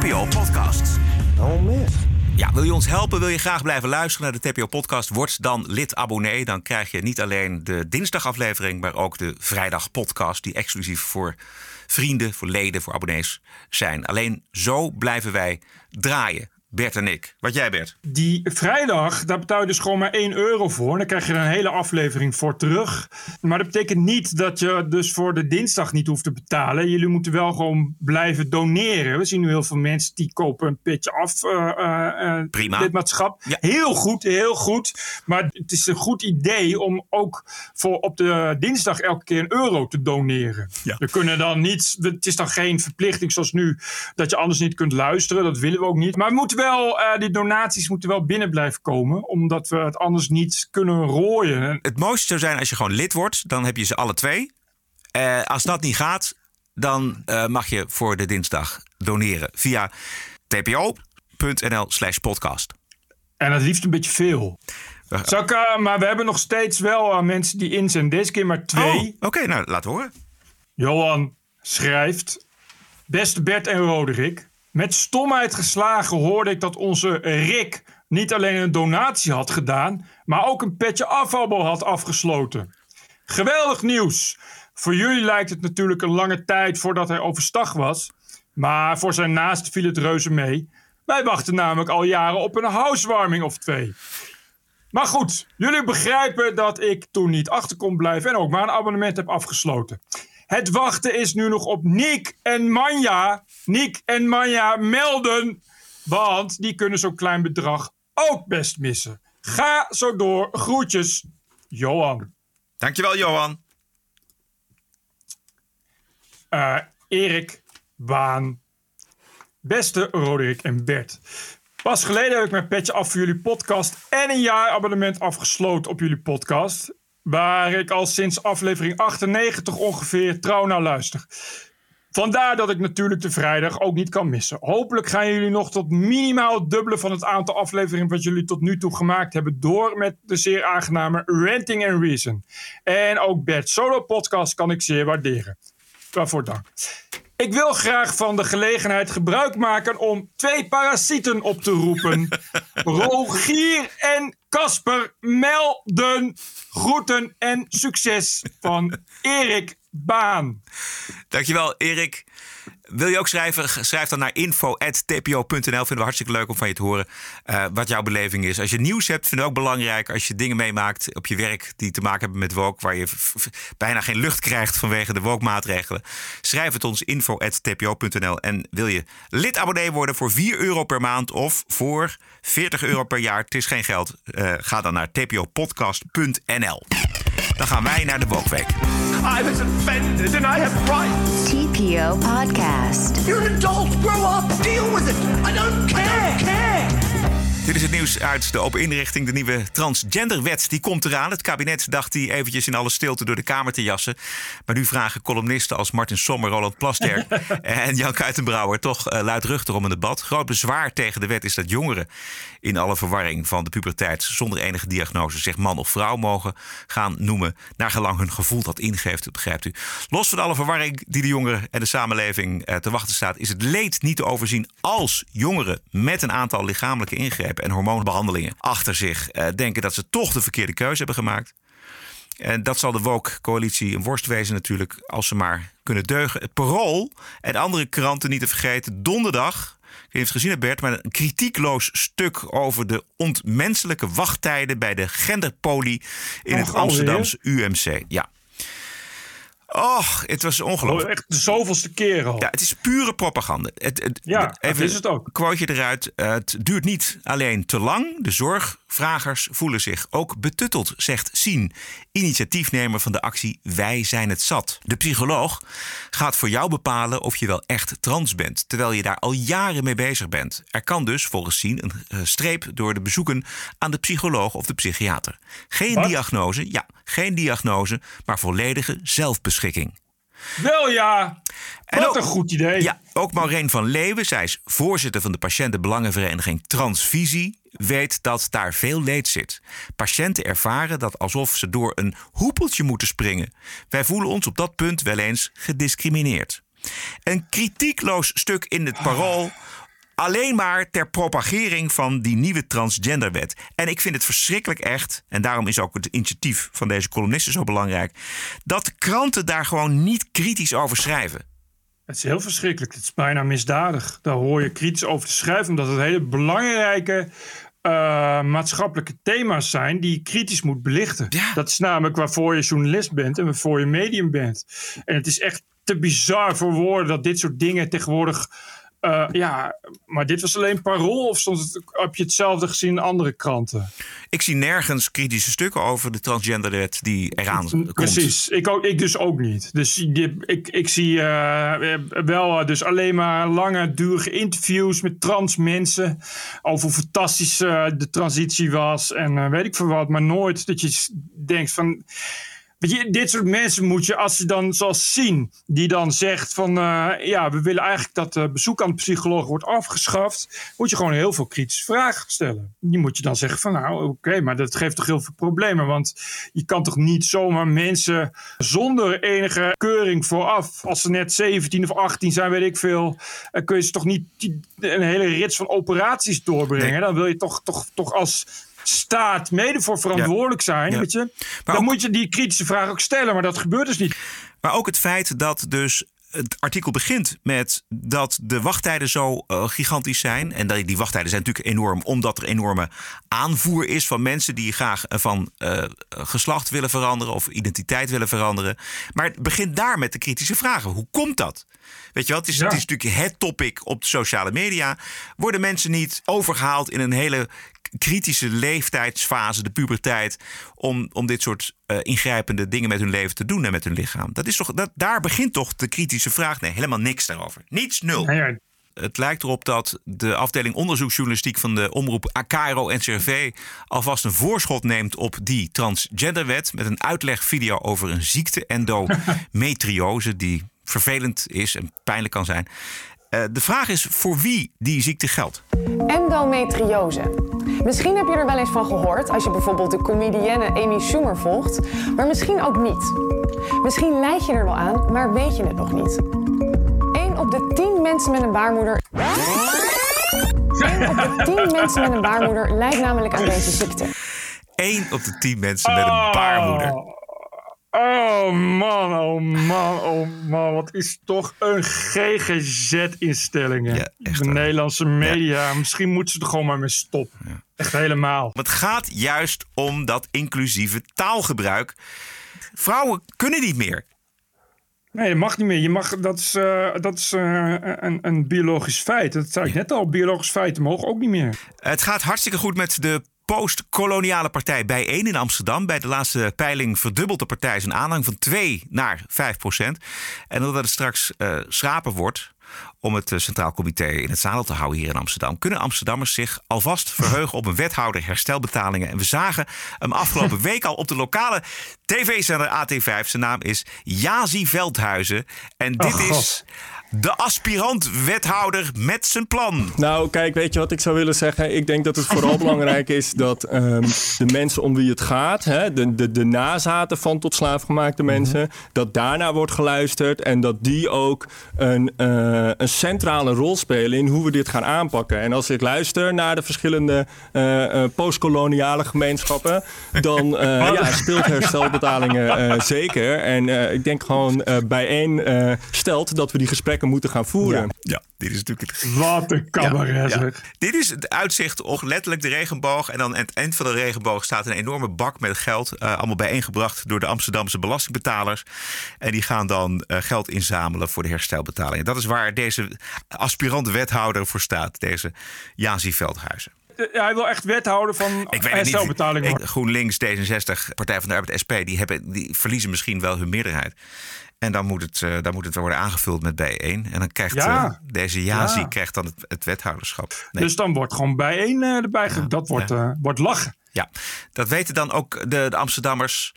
TPO-podcast. Oh man. Ja, wil je ons helpen? Wil je graag blijven luisteren naar de TPO-podcast? Word dan lid-abonnee. Dan krijg je niet alleen de dinsdagaflevering... maar ook de vrijdag-podcast... die exclusief voor vrienden, voor leden, voor abonnees zijn. Alleen zo blijven wij draaien. Bert en ik. Wat jij, Bert? Die vrijdag, daar betaal je dus gewoon maar 1 euro voor. En dan krijg je er een hele aflevering voor terug. Maar dat betekent niet dat je dus voor de dinsdag niet hoeft te betalen. Jullie moeten wel gewoon blijven doneren. We zien nu heel veel mensen die kopen een petje af. eh, eh, eh, Prima. Lidmaatschap. Heel goed, heel goed. Maar het is een goed idee om ook voor op de dinsdag elke keer een euro te doneren. We kunnen dan niet, het is dan geen verplichting zoals nu dat je anders niet kunt luisteren. Dat willen we ook niet. Maar we moeten wel, eh, die donaties moeten wel binnen blijven komen. Omdat we het anders niet kunnen rooien. Het mooiste zou zijn als je gewoon lid wordt. Dan heb je ze alle twee. Eh, als dat niet gaat, dan eh, mag je voor de dinsdag doneren via tpo.nl slash podcast. En het liefst een beetje veel. Zal ik, maar we hebben nog steeds wel mensen die in zijn. Deze keer maar twee. Oh, Oké, nou laat horen. Johan schrijft: Beste Bert en Roderick. Met stomheid geslagen hoorde ik dat onze Rick niet alleen een donatie had gedaan, maar ook een petje afvalbal had afgesloten. Geweldig nieuws! Voor jullie lijkt het natuurlijk een lange tijd voordat hij overstag was, maar voor zijn naast viel het reuze mee. Wij wachten namelijk al jaren op een housewarming of twee. Maar goed, jullie begrijpen dat ik toen niet achter kon blijven en ook maar een abonnement heb afgesloten. Het wachten is nu nog op Nick en Manja. Nick en Manja melden, want die kunnen zo'n klein bedrag ook best missen. Ga zo door. Groetjes, Johan. Dankjewel, Johan. Eh, Erik, Baan. Beste Roderick en Bert. Pas geleden heb ik mijn petje af voor jullie podcast en een jaar abonnement afgesloten op jullie podcast. Waar ik al sinds aflevering 98 ongeveer trouw naar luister. Vandaar dat ik natuurlijk de vrijdag ook niet kan missen. Hopelijk gaan jullie nog tot minimaal het dubbele van het aantal afleveringen wat jullie tot nu toe gemaakt hebben door met de zeer aangename Ranting and Reason. En ook Bert Solo podcast kan ik zeer waarderen. Waarvoor dank. Ik wil graag van de gelegenheid gebruik maken om twee parasieten op te roepen. Rogier en Casper melden groeten en succes van Erik Baan. Dankjewel, Erik. Wil je ook schrijven? Schrijf dan naar info.tpo.nl. Vinden we hartstikke leuk om van je te horen eh, wat jouw beleving is. Als je nieuws hebt, vinden we ook belangrijk. Als je dingen meemaakt op je werk die te maken hebben met woke... waar je bijna geen lucht krijgt vanwege de woke-maatregelen. Schrijf het ons info.tpo.nl. En wil je lid-abonnee worden voor 4 euro per maand... of voor 40 euro per jaar, het is geen geld... eh, ga dan naar tpopodcast.nl. Dan gaan wij naar de Wookweek. I was offended and I have rights. TPO Podcast. You're an adult. Grow up. Deal with it. I don't care. care. Dit is het nieuws uit de open inrichting. De nieuwe transgenderwet die komt eraan. Het kabinet dacht die eventjes in alle stilte door de Kamer te jassen. Maar nu vragen columnisten als Martin Sommer, Roland Plasterk en Jan Kuitenbrouwer toch uh, luidruchtig om een debat. Groot bezwaar tegen de wet is dat jongeren in alle verwarring van de puberteit zonder enige diagnose zich man of vrouw mogen gaan noemen. Naar gelang hun gevoel dat ingeeft, begrijpt u. Los van alle verwarring die de jongeren en de samenleving uh, te wachten staat, is het leed niet te overzien als jongeren met een aantal lichamelijke ingrepen en hormoonbehandelingen achter zich uh, denken dat ze toch de verkeerde keuze hebben gemaakt. En dat zal de Woke-coalitie een worst wezen natuurlijk, als ze maar kunnen deugen. Het Parool en andere kranten niet te vergeten. Donderdag, ik je het gezien Bert, maar een kritiekloos stuk over de ontmenselijke wachttijden bij de genderpolie in het Amsterdamse UMC. Ja. Och, het was ongelooflijk. Oh, echt de zoveelste keer al. Ja, het is pure propaganda. Het, het, ja, dat is het ook. Quoteje eruit. Het duurt niet alleen te lang. De zorgvragers voelen zich ook betutteld, zegt Sien, initiatiefnemer van de actie Wij zijn het zat. De psycholoog gaat voor jou bepalen of je wel echt trans bent, terwijl je daar al jaren mee bezig bent. Er kan dus volgens Sien een uh, streep door de bezoeken aan de psycholoog of de psychiater. Geen Wat? diagnose, ja, geen diagnose, maar volledige zelfbeschikking. Wel ja, wat ook, een goed idee. Ja, ook Maureen van Leeuwen, zij is voorzitter van de patiëntenbelangenvereniging Transvisie, weet dat daar veel leed zit. Patiënten ervaren dat alsof ze door een hoepeltje moeten springen. Wij voelen ons op dat punt wel eens gediscrimineerd. Een kritiekloos stuk in het parool alleen maar ter propagering van die nieuwe transgenderwet. En ik vind het verschrikkelijk echt, en daarom is ook het initiatief van deze columnisten zo belangrijk, dat kranten daar gewoon niet kritisch over schrijven. Het is heel verschrikkelijk. Het is bijna misdadig. Daar hoor je kritisch over te schrijven, omdat het hele belangrijke uh, maatschappelijke thema's zijn die je kritisch moet belichten. Ja. Dat is namelijk waarvoor je journalist bent en waarvoor je medium bent. En het is echt te bizar voor woorden dat dit soort dingen tegenwoordig uh, ja, maar dit was alleen parool of stond het, heb je hetzelfde gezien in andere kranten? Ik zie nergens kritische stukken over de transgenderwet die eraan komt. Precies, ik, ook, ik dus ook niet. Dus die, ik, ik zie uh, wel dus alleen maar lange, durige interviews met trans mensen over hoe fantastisch uh, de transitie was en weet ik veel wat, maar nooit dat je denkt van Weet je, dit soort mensen moet je, als je dan zoals zien, die dan zegt van uh, ja, we willen eigenlijk dat uh, bezoek aan de psycholoog wordt afgeschaft, moet je gewoon heel veel kritische vragen stellen. Die moet je dan zeggen van nou oké, okay, maar dat geeft toch heel veel problemen, want je kan toch niet zomaar mensen zonder enige keuring vooraf, als ze net 17 of 18 zijn, weet ik veel, uh, kun je ze toch niet die, een hele rits van operaties doorbrengen. Nee. Dan wil je toch, toch, toch als staat mede voor verantwoordelijk zijn, ja. weet je. Maar dan ook, moet je die kritische vraag ook stellen, maar dat gebeurt dus niet. Maar ook het feit dat dus het artikel begint met dat de wachttijden zo uh, gigantisch zijn. En dat die wachttijden zijn natuurlijk enorm, omdat er enorme aanvoer is van mensen die graag van uh, geslacht willen veranderen of identiteit willen veranderen. Maar het begint daar met de kritische vragen. Hoe komt dat? Weet je wel, het is, ja. het is natuurlijk het topic op de sociale media. Worden mensen niet overgehaald in een hele kritische leeftijdsfase, de puberteit, om, om dit soort uh, ingrijpende dingen met hun leven te doen en met hun lichaam. Dat is toch, dat, daar begint toch de kritische vraag. Nee, helemaal niks daarover. Niets, nul. Ja, ja. Het lijkt erop dat de afdeling onderzoeksjournalistiek van de omroep KRO NCRV alvast een voorschot neemt op die transgenderwet met een uitlegvideo over een ziekte endometriose die vervelend is en pijnlijk kan zijn. Uh, de vraag is voor wie die ziekte geldt. Endometriose. Misschien heb je er wel eens van gehoord als je bijvoorbeeld de comedienne Amy Schumer volgt, maar misschien ook niet. Misschien leid je er wel aan, maar weet je het nog niet. 1 op de 10 mensen met een baarmoeder. 1 op de 10 mensen met een baarmoeder lijdt namelijk aan deze ziekte. 1 op de 10 mensen met een baarmoeder. Oh man, oh man, oh man. Wat is toch een GGZ-instellingen. de Nederlandse media. Misschien moeten ze er gewoon maar mee stoppen. Echt helemaal. Het gaat juist om dat inclusieve taalgebruik. Vrouwen kunnen niet meer. Nee, je mag niet meer. Je mag, dat is, eh, dat is eh, een, een biologisch feit. Dat zei ik net al. Biologisch feiten mogen ook niet meer. Het gaat hartstikke goed met de post-koloniale partij bijeen in Amsterdam. Bij de laatste peiling verdubbelt de partij zijn aanhang van 2 naar 5 procent. En omdat het straks uh, schrapen wordt om het Centraal Comité in het zadel te houden hier in Amsterdam, kunnen Amsterdammers zich alvast verheugen op een wethouder herstelbetalingen. En we zagen hem afgelopen week al op de lokale tv-zender AT5. Zijn naam is Jazi Veldhuizen. En dit Oh, is de aspirant-wethouder met zijn plan. Nou, kijk, weet je wat ik zou willen zeggen? Ik denk dat het vooral belangrijk is dat ehm, de mensen om wie het gaat, hè, de, de, de nazaten van tot slaafgemaakte mensen, dat daarna wordt geluisterd en dat die ook een, eh, een centrale rol spelen in hoe we dit gaan aanpakken. En als ik luister naar de verschillende eh, eh, postkoloniale gemeenschappen, dan ja, speelt herstelbetalingen zeker. En ik denk gewoon bijeen stelt dat we die gesprekken moeten gaan voeren. Ja, dit is natuurlijk het... Wat een cabaret. Dit is het uitzicht op letterlijk de regenboog. En dan aan het eind van de regenboog staat een enorme bak met geld. eh, allemaal bijeengebracht door de Amsterdamse belastingbetalers. En die gaan dan eh, geld inzamelen voor de herstelbetalingen. Dat is waar deze aspirant-wethouder voor staat. Deze Jazi Veldhuizen. Eh, Hij wil echt wethouder van Ik herstelbetaling worden. GroenLinks, D66, Partij van de Arbeid, SP, die, hebben, die verliezen misschien wel hun meerderheid. En dan moet het, eh, dan moet het worden aangevuld met bijeen. En dan krijgt Ja. eh, deze Jazi Ja. krijgt dan het, het wethouderschap. Nee. Dus dan wordt gewoon bijeen eh, erbij. dat wordt, wordt lachen. Ja, dat weten dan ook de, de Amsterdammers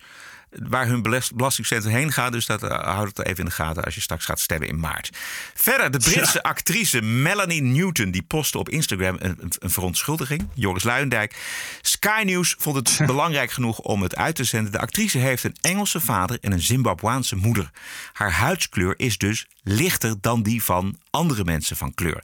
waar hun belast- belastingcentrum heen gaat. Dus dat uh, houd het even in de gaten als je straks gaat stemmen in maart. Verder, de Britse actrice Melanie Newton... die postte op Instagram een, een, een verontschuldiging. Joris Luijendijk. Sky News vond het belangrijk genoeg om het uit te zenden. De actrice heeft een Engelse vader en een Zimbabwaanse moeder. Haar huidskleur is dus lichter dan die van andere mensen van kleur.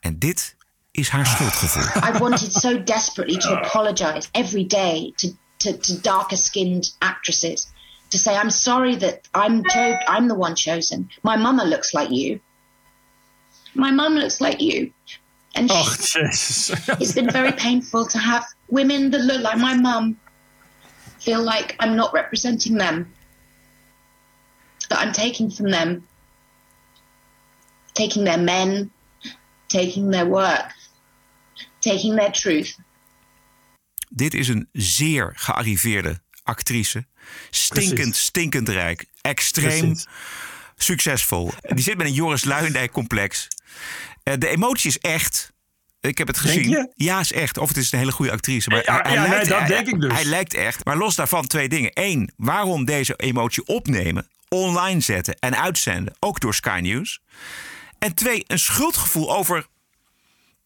En dit is haar schuldgevoel. I wanted so desperately to apologize every day to, to, to darker skinned actresses to say, I'm sorry that I'm, cho- I'm the one chosen. My mama looks like you. My mum looks like you. And Oh, Jesus. it's been very painful to have women that look like my mum feel like I'm not representing them, that I'm taking from them, taking their men, taking their work, taking their truth. Dit is een zeer gearriveerde actrice. Stinkend, Precies. stinkend rijk. Extreem Precies. succesvol. Die zit met een Joris Luijendijk complex. Eh, de emotie is echt. Ik heb het gezien. Ja, is echt. Of het is een hele goede actrice. Maar Ja, hij, ja, hij nee, lijkt, dat hij- denk ik dus. Hij lijkt echt. Maar los daarvan twee dingen. Eén, waarom deze emotie opnemen, online zetten en uitzenden. Ook door Sky News. En twee, een schuldgevoel over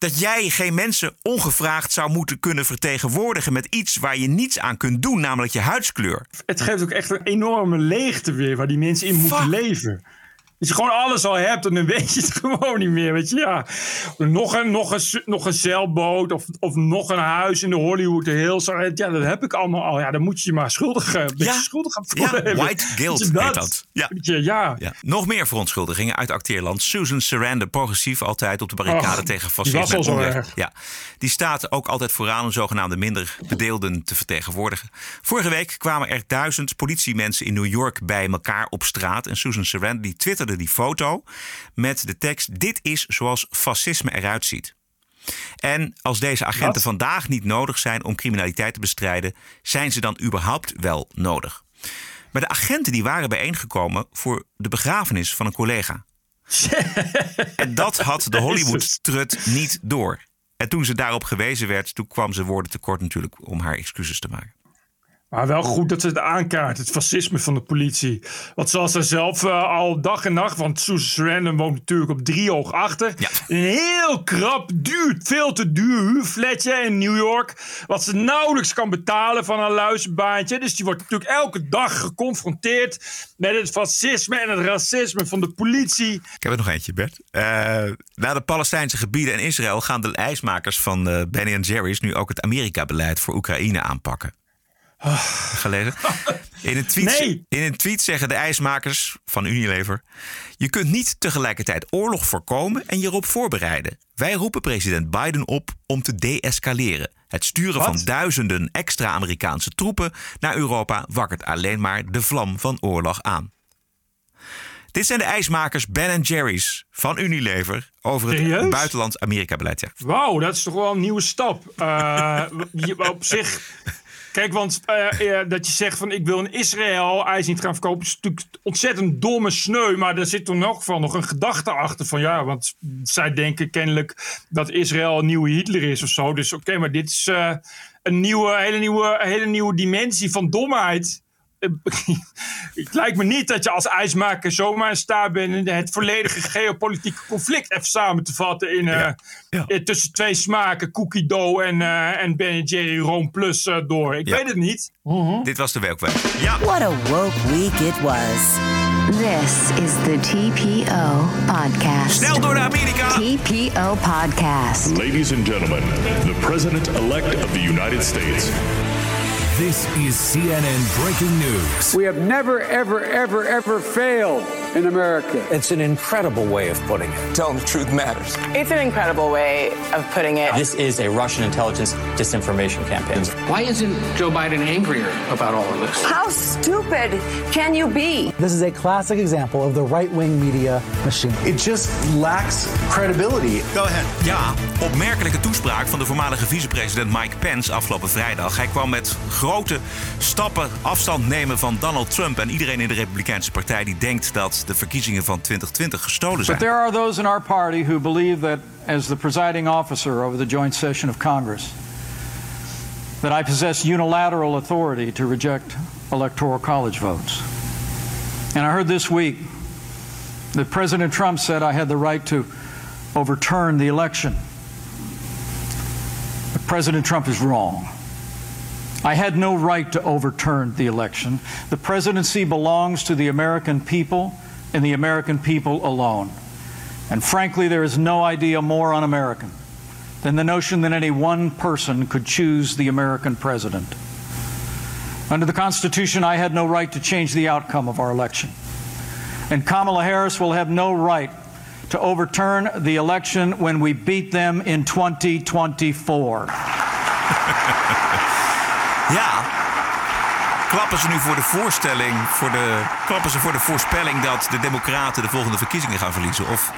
dat jij geen mensen ongevraagd zou moeten kunnen vertegenwoordigen met iets waar je niets aan kunt doen, namelijk je huidskleur. Het geeft ook echt een enorme leegte weer waar die mensen in moeten leven. Als je gewoon alles al hebt en dan weet je het gewoon niet meer. Weet je, ja. Nog een, nog een, nog een zeilboot of, of nog een huis in de Hollywood Hills. Ja, dat heb ik allemaal al. Ja, dan moet je je maar schuldig, eh, een beetje Ja. schuldig gaan Ja, white guilt Weet je heet dat. Ja. Ja, ja. Ja. Nog meer verontschuldigingen uit acteerland. Susan Sarandon, progressief altijd op de barricade Och, tegen die fascisme was erg. Ja. Die staat ook altijd vooraan om zogenaamde minder bedeelden te vertegenwoordigen. Vorige week kwamen er duizend politiemensen in New York bij elkaar op straat. En Susan Sarandon die twitterde die foto met de tekst... Dit is zoals fascisme eruit ziet. En als deze agenten Wat? vandaag niet nodig zijn om criminaliteit te bestrijden, zijn ze dan überhaupt wel nodig? Maar de agenten die waren bijeengekomen voor de begrafenis van een collega. en dat had de Hollywood-trut niet door. En toen ze daarop gewezen werd, toen kwam ze woorden tekort natuurlijk om haar excuses te maken. Maar wel goed dat ze het aankaart, het fascisme van de politie. Want zoals ze zelf eh, al dag en nacht, want Susan Sarandon woont natuurlijk op driehoog achter. Een heel krap, duur, veel te duur huurfletje in New York. Wat ze nauwelijks kan betalen van een luizenbaantje. Dus die wordt natuurlijk elke dag geconfronteerd met het fascisme en het racisme van de politie. Ik heb er nog eentje, Bert. Eh, na de Palestijnse gebieden en Israël gaan de ijsmakers van eh Ben Jerry's nu ook het Amerika-beleid voor Oekraïne aanpakken. Gelezen. In een, tweet, Nee. in een tweet zeggen de ijsmakers van Unilever... je kunt niet tegelijkertijd oorlog voorkomen en je erop voorbereiden. Wij roepen president Biden op om te deescaleren. Het sturen van duizenden extra Amerikaanse troepen naar Europa... wakkert alleen maar de vlam van oorlog aan. Dit zijn de ijsmakers Ben Jerry's van Unilever... over het Serieus? buitenlands Amerika-beleid. Ja. Wauw, dat is toch wel een nieuwe stap. Eh, op zich. Kijk, want eh, eh, dat je zegt van ik wil in Israël ijs niet gaan verkopen, is natuurlijk ontzettend domme sneu. Maar er zit er nog geval nog een gedachte achter van ja, want zij denken kennelijk dat Israël een nieuwe Hitler is of zo. Dus oké, maar dit is eh, een nieuwe, hele nieuwe, hele nieuwe dimensie van domheid. Het lijkt me niet dat je als ijsmaker zomaar in staat bent het volledige geopolitieke conflict even samen te vatten in, eh, eh, tussen twee smaken, cookie dough en, eh, en Ben Jerry Room Plus eh, door. Ik Ja. weet het niet. Dit was de werkweek. Ja. What a woke week it was. This is the TPO podcast. Snel door naar Amerika. TPO podcast. Ladies and gentlemen, the President-elect of the United States. This is CNN breaking news. We have never, ever, ever, ever failed in America. It's an incredible way of putting it. Telling the truth matters. It's an incredible way of putting it. This is a Russian intelligence disinformation campaign. Why isn't Joe Biden angrier about all of this? How stupid can you be? This is a classic example of the right wing media machine. It just lacks credibility. Go ahead. Ja, opmerkelijke toespraak van de voormalige vicepresident Mike Pence afgelopen vrijdag. Hij kwam met grote stappen afstand nemen van Donald Trump. En iedereen in de Republikeinse Partij die denkt dat de verkiezingen van 2020 gestolen zijn. But there are those in our party who believe that, as the presiding officer over the joint session of Congress, that I possess unilateral authority to reject electoral college votes. And I heard this week that President Trump said I had the right to overturn the election. But President Trump is wrong. I had no right to overturn the election. The presidency belongs to the American people and the American people alone. And frankly, there is no idea more un American than the notion that any one person could choose the American president. Under the Constitution, I had no right to change the outcome of our election. And Kamala Harris will have no right to overturn the election when we beat them in 2024. Ja. Klappen ze nu voor de voorstelling, voor de, klappen ze voor de voorspelling dat de Democraten de volgende verkiezingen gaan verliezen? Of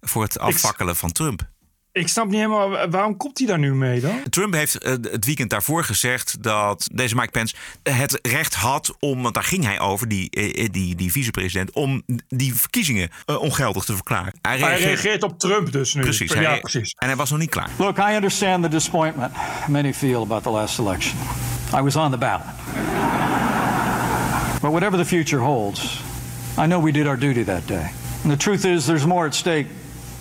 voor het afvakkelen van Trump? Ik snap niet helemaal, waarom komt hij daar nu mee dan? Trump heeft eh, het weekend daarvoor gezegd dat deze Mike Pence het recht had om, want daar ging hij over, die, eh, die, die vicepresident, om die verkiezingen eh, ongeldig te verklaren. Hij reageert op Trump dus nu. Precies, Ja, precies. En hij was nog niet klaar. Look, I understand the disappointment many feel about the last election. I was on the ballot. But whatever the future holds, I know we did our duty that day. And the truth is, there's more at stake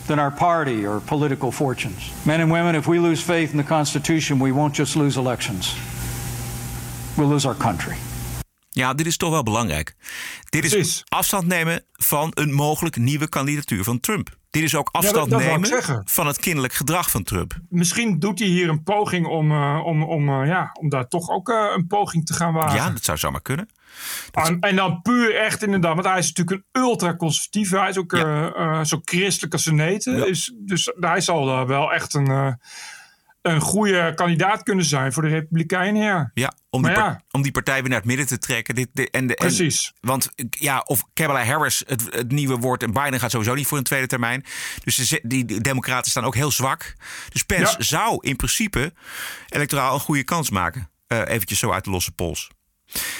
than our party or political fortunes. Men and women, if we lose faith in the Constitution, we won't just lose elections, we'll lose our country. Ja, dit is toch wel belangrijk. Dit is afstand nemen van een mogelijk nieuwe kandidatuur van Trump. Dit is ook dat- afstand dat nemen van het kinderlijk gedrag van Trump. Misschien doet hij hier een poging om, eh, om, om, eh, ja, om daar toch ook eh, een poging te gaan wagen. Ja, dat zou zomaar kunnen. En, en dan puur echt inderdaad, want hij is natuurlijk een ultra-conservatief. Hij is ook zo christelijk als neten. Ja. Is, dus hij zal eh, wel echt een, een goede kandidaat kunnen zijn voor de Republikeinen. Ja. Ja, om die, ja. om die partij weer naar het midden te trekken. Dit, dit- en de, en- Precies. want ja, of Kamala Harris het, het nieuwe wordt en Biden gaat sowieso niet voor een tweede termijn. Dus die, die democraten staan ook heel zwak. Dus Pence Ja. zou in principe electoraal een goede kans maken. Eh eventjes zo uit de losse pols.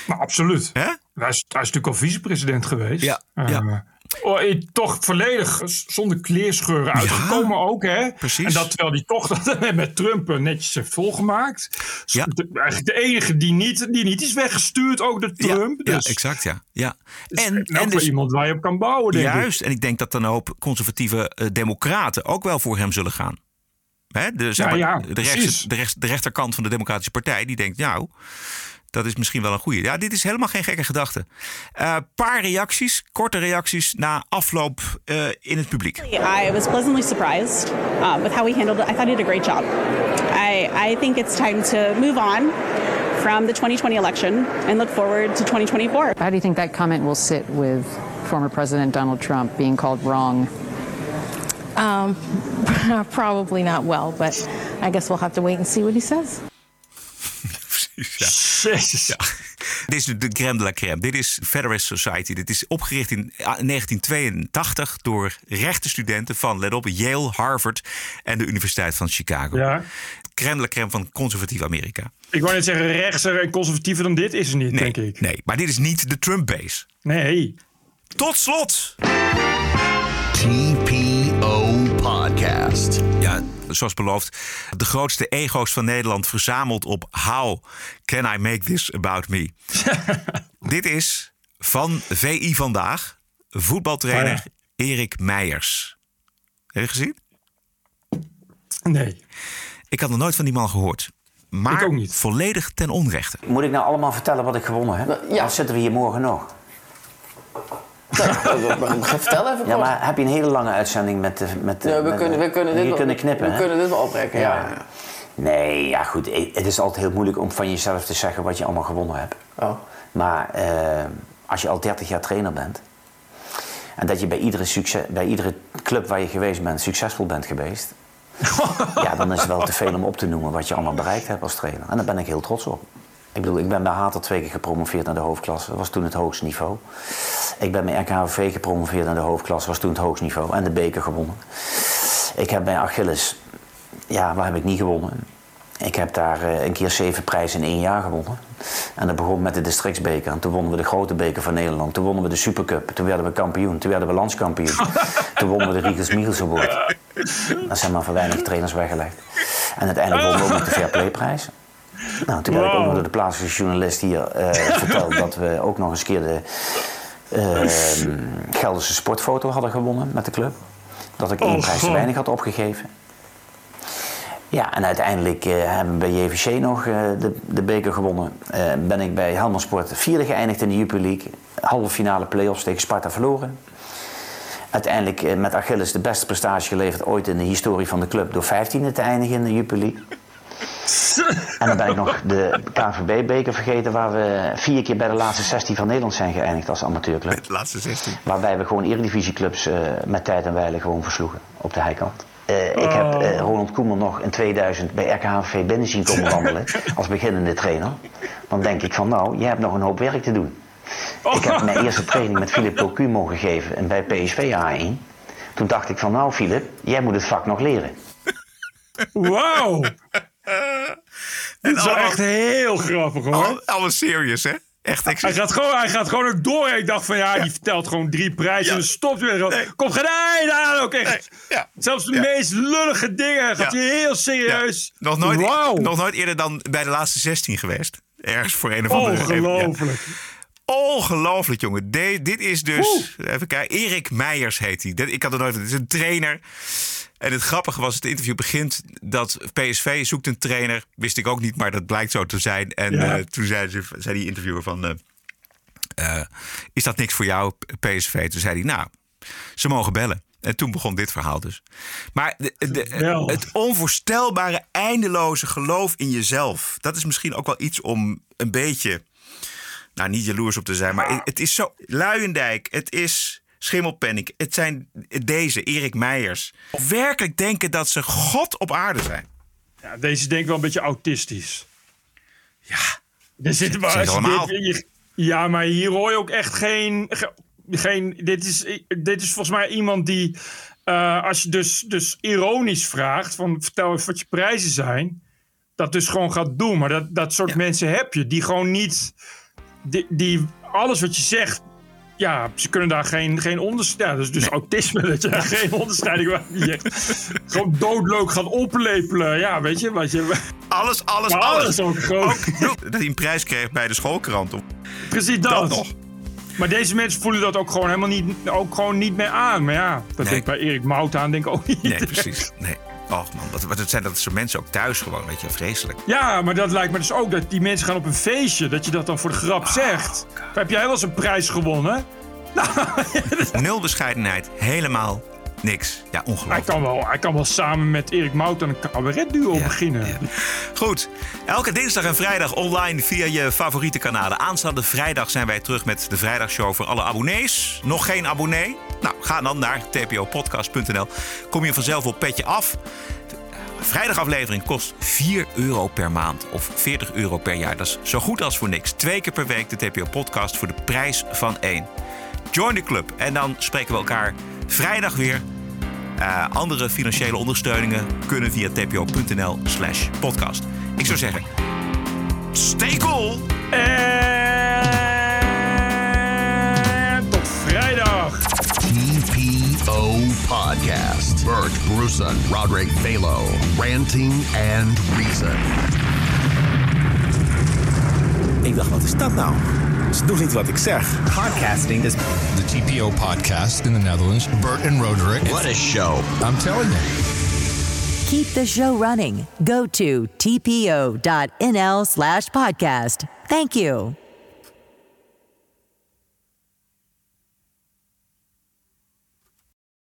Maar absoluut. Hè? Hij, is, hij is natuurlijk al vicepresident geweest. Ja, Eh, ja. Oh, toch volledig zonder kleerscheuren uitgekomen ook. Hè? precies. En dat terwijl hij toch dat met Trump eh, netjes heeft volgemaakt. De- eigenlijk de enige die niet, die niet is weggestuurd, ook de Trump. Ja, dus exact, ja. ja. en, en wel dus- iemand waar je op kan bouwen, denk ik. Juist, en ik denk dat dan een hoop conservatieve eh, democraten ook wel voor hem zullen gaan. Hè? De, zeg Ja, maar, ja, de, precies. rechts, de, rechts, de rechterkant van de Democratische Partij, die denkt, nou, dat is misschien wel een goede. Ja, dit is helemaal geen gekke gedachte. Een paar reacties, korte reacties na afloop eh, in het publiek. I was pleasantly surprised uh, with how he handled it. I thought he did a great job. I, I think it's time to move on from the 2020 election and look forward to 2024. How do you think that comment will sit with former President Donald Trump being called wrong? Um, probably not well, but I guess we'll have to wait and see what he says. Ja. Dit is de crème de la crème. Dit is Federalist Society. Dit is opgericht in 1982 door rechtenstudenten van, let op, Yale, Harvard en de Universiteit van Chicago. Ja. Crème de la crème van conservatief Amerika. Ik wou net zeggen, rechtser en conservatiever dan dit is er niet, Nee, denk ik. nee, maar dit is niet de Trump-base. Nee. Tot slot. TPO Podcast. Ja, zoals beloofd, de grootste ego's van Nederland verzameld op How Can I Make This About Me? Dit is van VI Vandaag, voetbaltrainer Oh Erik Meijers. Heb je gezien? Nee. Ik had nog nooit van die man gehoord. Maar Ik ook niet. volledig ten onrechte. Moet ik nou allemaal vertellen wat ik gewonnen heb? Ja. Zitten we hier morgen nog? Vertel even Ja, maar heb je een hele lange uitzending met... de- met de- Ja, we met- kunnen, we kunnen dit wel, kunnen knippen, We kunnen dit wel oprekken, ja. ja. Nee, ja goed. Het is altijd heel moeilijk om van jezelf te zeggen wat je allemaal gewonnen hebt. Oh. Maar eh, als je al 30 jaar trainer bent... en dat je bij iedere, succes, bij iedere club waar je geweest bent succesvol bent geweest... ja, dan is het wel te veel om op te noemen wat je allemaal bereikt hebt als trainer. En daar ben ik heel trots op. Ik bedoel, ik ben bij Hater twee keer gepromoveerd naar de hoofdklasse. Dat was toen het hoogste niveau. Ik ben bij RKHV gepromoveerd naar de hoofdklasse. was toen het hoogste niveau. En de beker gewonnen. Ik heb bij Achilles... Ja, waar heb ik niet gewonnen? Ik heb daar eh, een keer zeven prijzen in één jaar gewonnen. En dat begon met de districtsbeker. En toen wonnen we de grote beker van Nederland. Toen wonnen we de Supercup. Toen werden we kampioen. Toen werden we landskampioen. toen wonnen we de Riegels Michels Award. Dat zijn maar voor weinig trainers weggelegd. En uiteindelijk wonnen we ook nog de Fair Play prijs. Nou, toen werd ik ook nog door de plaatselijke journalist hier eh, verteld dat we ook nog eens keer de eh, Gelderse sportfoto hadden gewonnen met de club. Dat ik één Oh, prijs te weinig had opgegeven. Ja, en uiteindelijk eh, hebben we bij JVC nog eh, de, de beker gewonnen. Ben ik bij Helmond Sport vierde geëindigd in de Jupiler League. Halve finale play-offs tegen Sparta verloren. Uiteindelijk met Achilles de beste prestatie geleverd ooit in de historie van de club... door 15e te eindigen in de Jupiler League. En dan ben ik nog de KNVB-beker vergeten... waar we vier keer bij de laatste 16 van Nederland zijn geëindigd als amateurclub. De laatste 16. Waarbij we gewoon eredivisieclubs eh met tijd en wijle gewoon versloegen op de heikant. Eh, ik heb eh, Ronald Koeman nog in 2000 bij RKHV binnen zien komen wandelen als beginnende trainer. Dan denk ik van nou, jij hebt nog een hoop werk te doen. Ik heb mijn eerste training met Philip Cocu mogen geven en bij PSV A1. Toen dacht ik van nou Philip, jij moet het vak nog leren. Wauw. Dit is wel echt heel grappig hoor. Al- Allemaal serious, hè? Echt Hij gaat, gewoon, hij gaat gewoon ook door. Ik dacht van ja, die vertelt gewoon drie prijzen. En dan stopt weer. Komt gedaan, daar ook echt. Zelfs de meest lullige dingen gaat hij heel serieus. Nog nooit, Wauw. nog nooit eerder dan bij de laatste 16 geweest. Ergens voor een of andere Ja. Ongelooflijk. Ongelooflijk, jongen. De- dit is dus, even kijken, Erik Meijers heet hij. Dit- Ik had het nooit, het is een trainer. En het grappige was, het interview begint dat PSV zoekt een trainer. Wist ik ook niet, maar dat blijkt zo te zijn. En Ja. eh, toen zei, ze, zei die interviewer van, eh, eh, is dat niks voor jou, PSV? Toen zei hij, nou, ze mogen bellen. En toen begon dit verhaal dus. Maar de, de- het onvoorstelbare, eindeloze geloof in jezelf. Dat is misschien ook wel iets om een beetje nou, niet jaloers op te zijn, maar het is zo. Luiendijk, het is Schimmelpenninck, het zijn deze, Erik Meijers. Werkelijk denken dat ze God op aarde zijn. Ja, deze denk ik wel een beetje autistisch. Ja. Er zit maar, allemaal. dit- ja, maar hier hoor je ook echt geen. ge- geen dit, is, dit is volgens mij iemand die. eh, als je dus, dus ironisch vraagt: van vertel eens wat je prijzen zijn. Dat dus gewoon gaat doen. Maar dat, dat soort mensen heb je. Die gewoon niet. Die, die alles wat je zegt. Ja, ze kunnen daar geen, geen onderscheid. Ja, dat is dus autisme, dat je daar geen onderscheiding echt gewoon doodleuk gaat oplepelen. Ja, weet je, wat je. Alles, alles, Maar alles. alles ook gewoon. Dat hij een prijs kreeg bij de schoolkrant. Of- Precies dat. Dat nog. Maar deze mensen voelen dat ook gewoon helemaal niet, ook gewoon niet meer aan. Maar ja, dat Nee. denk ik bij Erik Mout aan, denk ik ook niet. Nee, precies. Nee. Och man, wat, wat zijn dat soort mensen ook thuis gewoon, weet je, vreselijk. Ja, maar dat lijkt me dus ook dat die mensen gaan op een feestje, dat je dat dan voor de grap zegt. Heb jij wel eens een prijs gewonnen? Nul bescheidenheid, helemaal niks. Ja, Hij ongelooflijk. kan wel, hij kan wel samen met Erik Mout een cabaretduo beginnen. Goed. Elke dinsdag en vrijdag online via je favoriete kanalen. Aanstaande vrijdag zijn wij terug met de vrijdagshow voor alle abonnees. Nog geen abonnee? Nou, ga dan naar tpopodcast.nl. Kom je vanzelf op petje af. De vrijdagaflevering kost 4 euro per maand of 40 euro per jaar. Dat is zo goed als voor niks. Twee keer per week de TPO-podcast voor de prijs van één. Join de club en dan spreken we elkaar vrijdag weer. Eh, andere financiële ondersteuningen kunnen via tpo.nl slash podcast. Ik zou zeggen, stay cool! En TPO Podcast. Bert Bruson, Roderick Balo, Ranting and Reason. Ik dacht, wat is dat nou? Ze doen niet wat ik zeg. Podcasting is... The TPO podcast in the Netherlands. Bert and Roderick. What a show. I'm telling you. Keep the show running. Go to tpo.nl slash podcast. Thank you.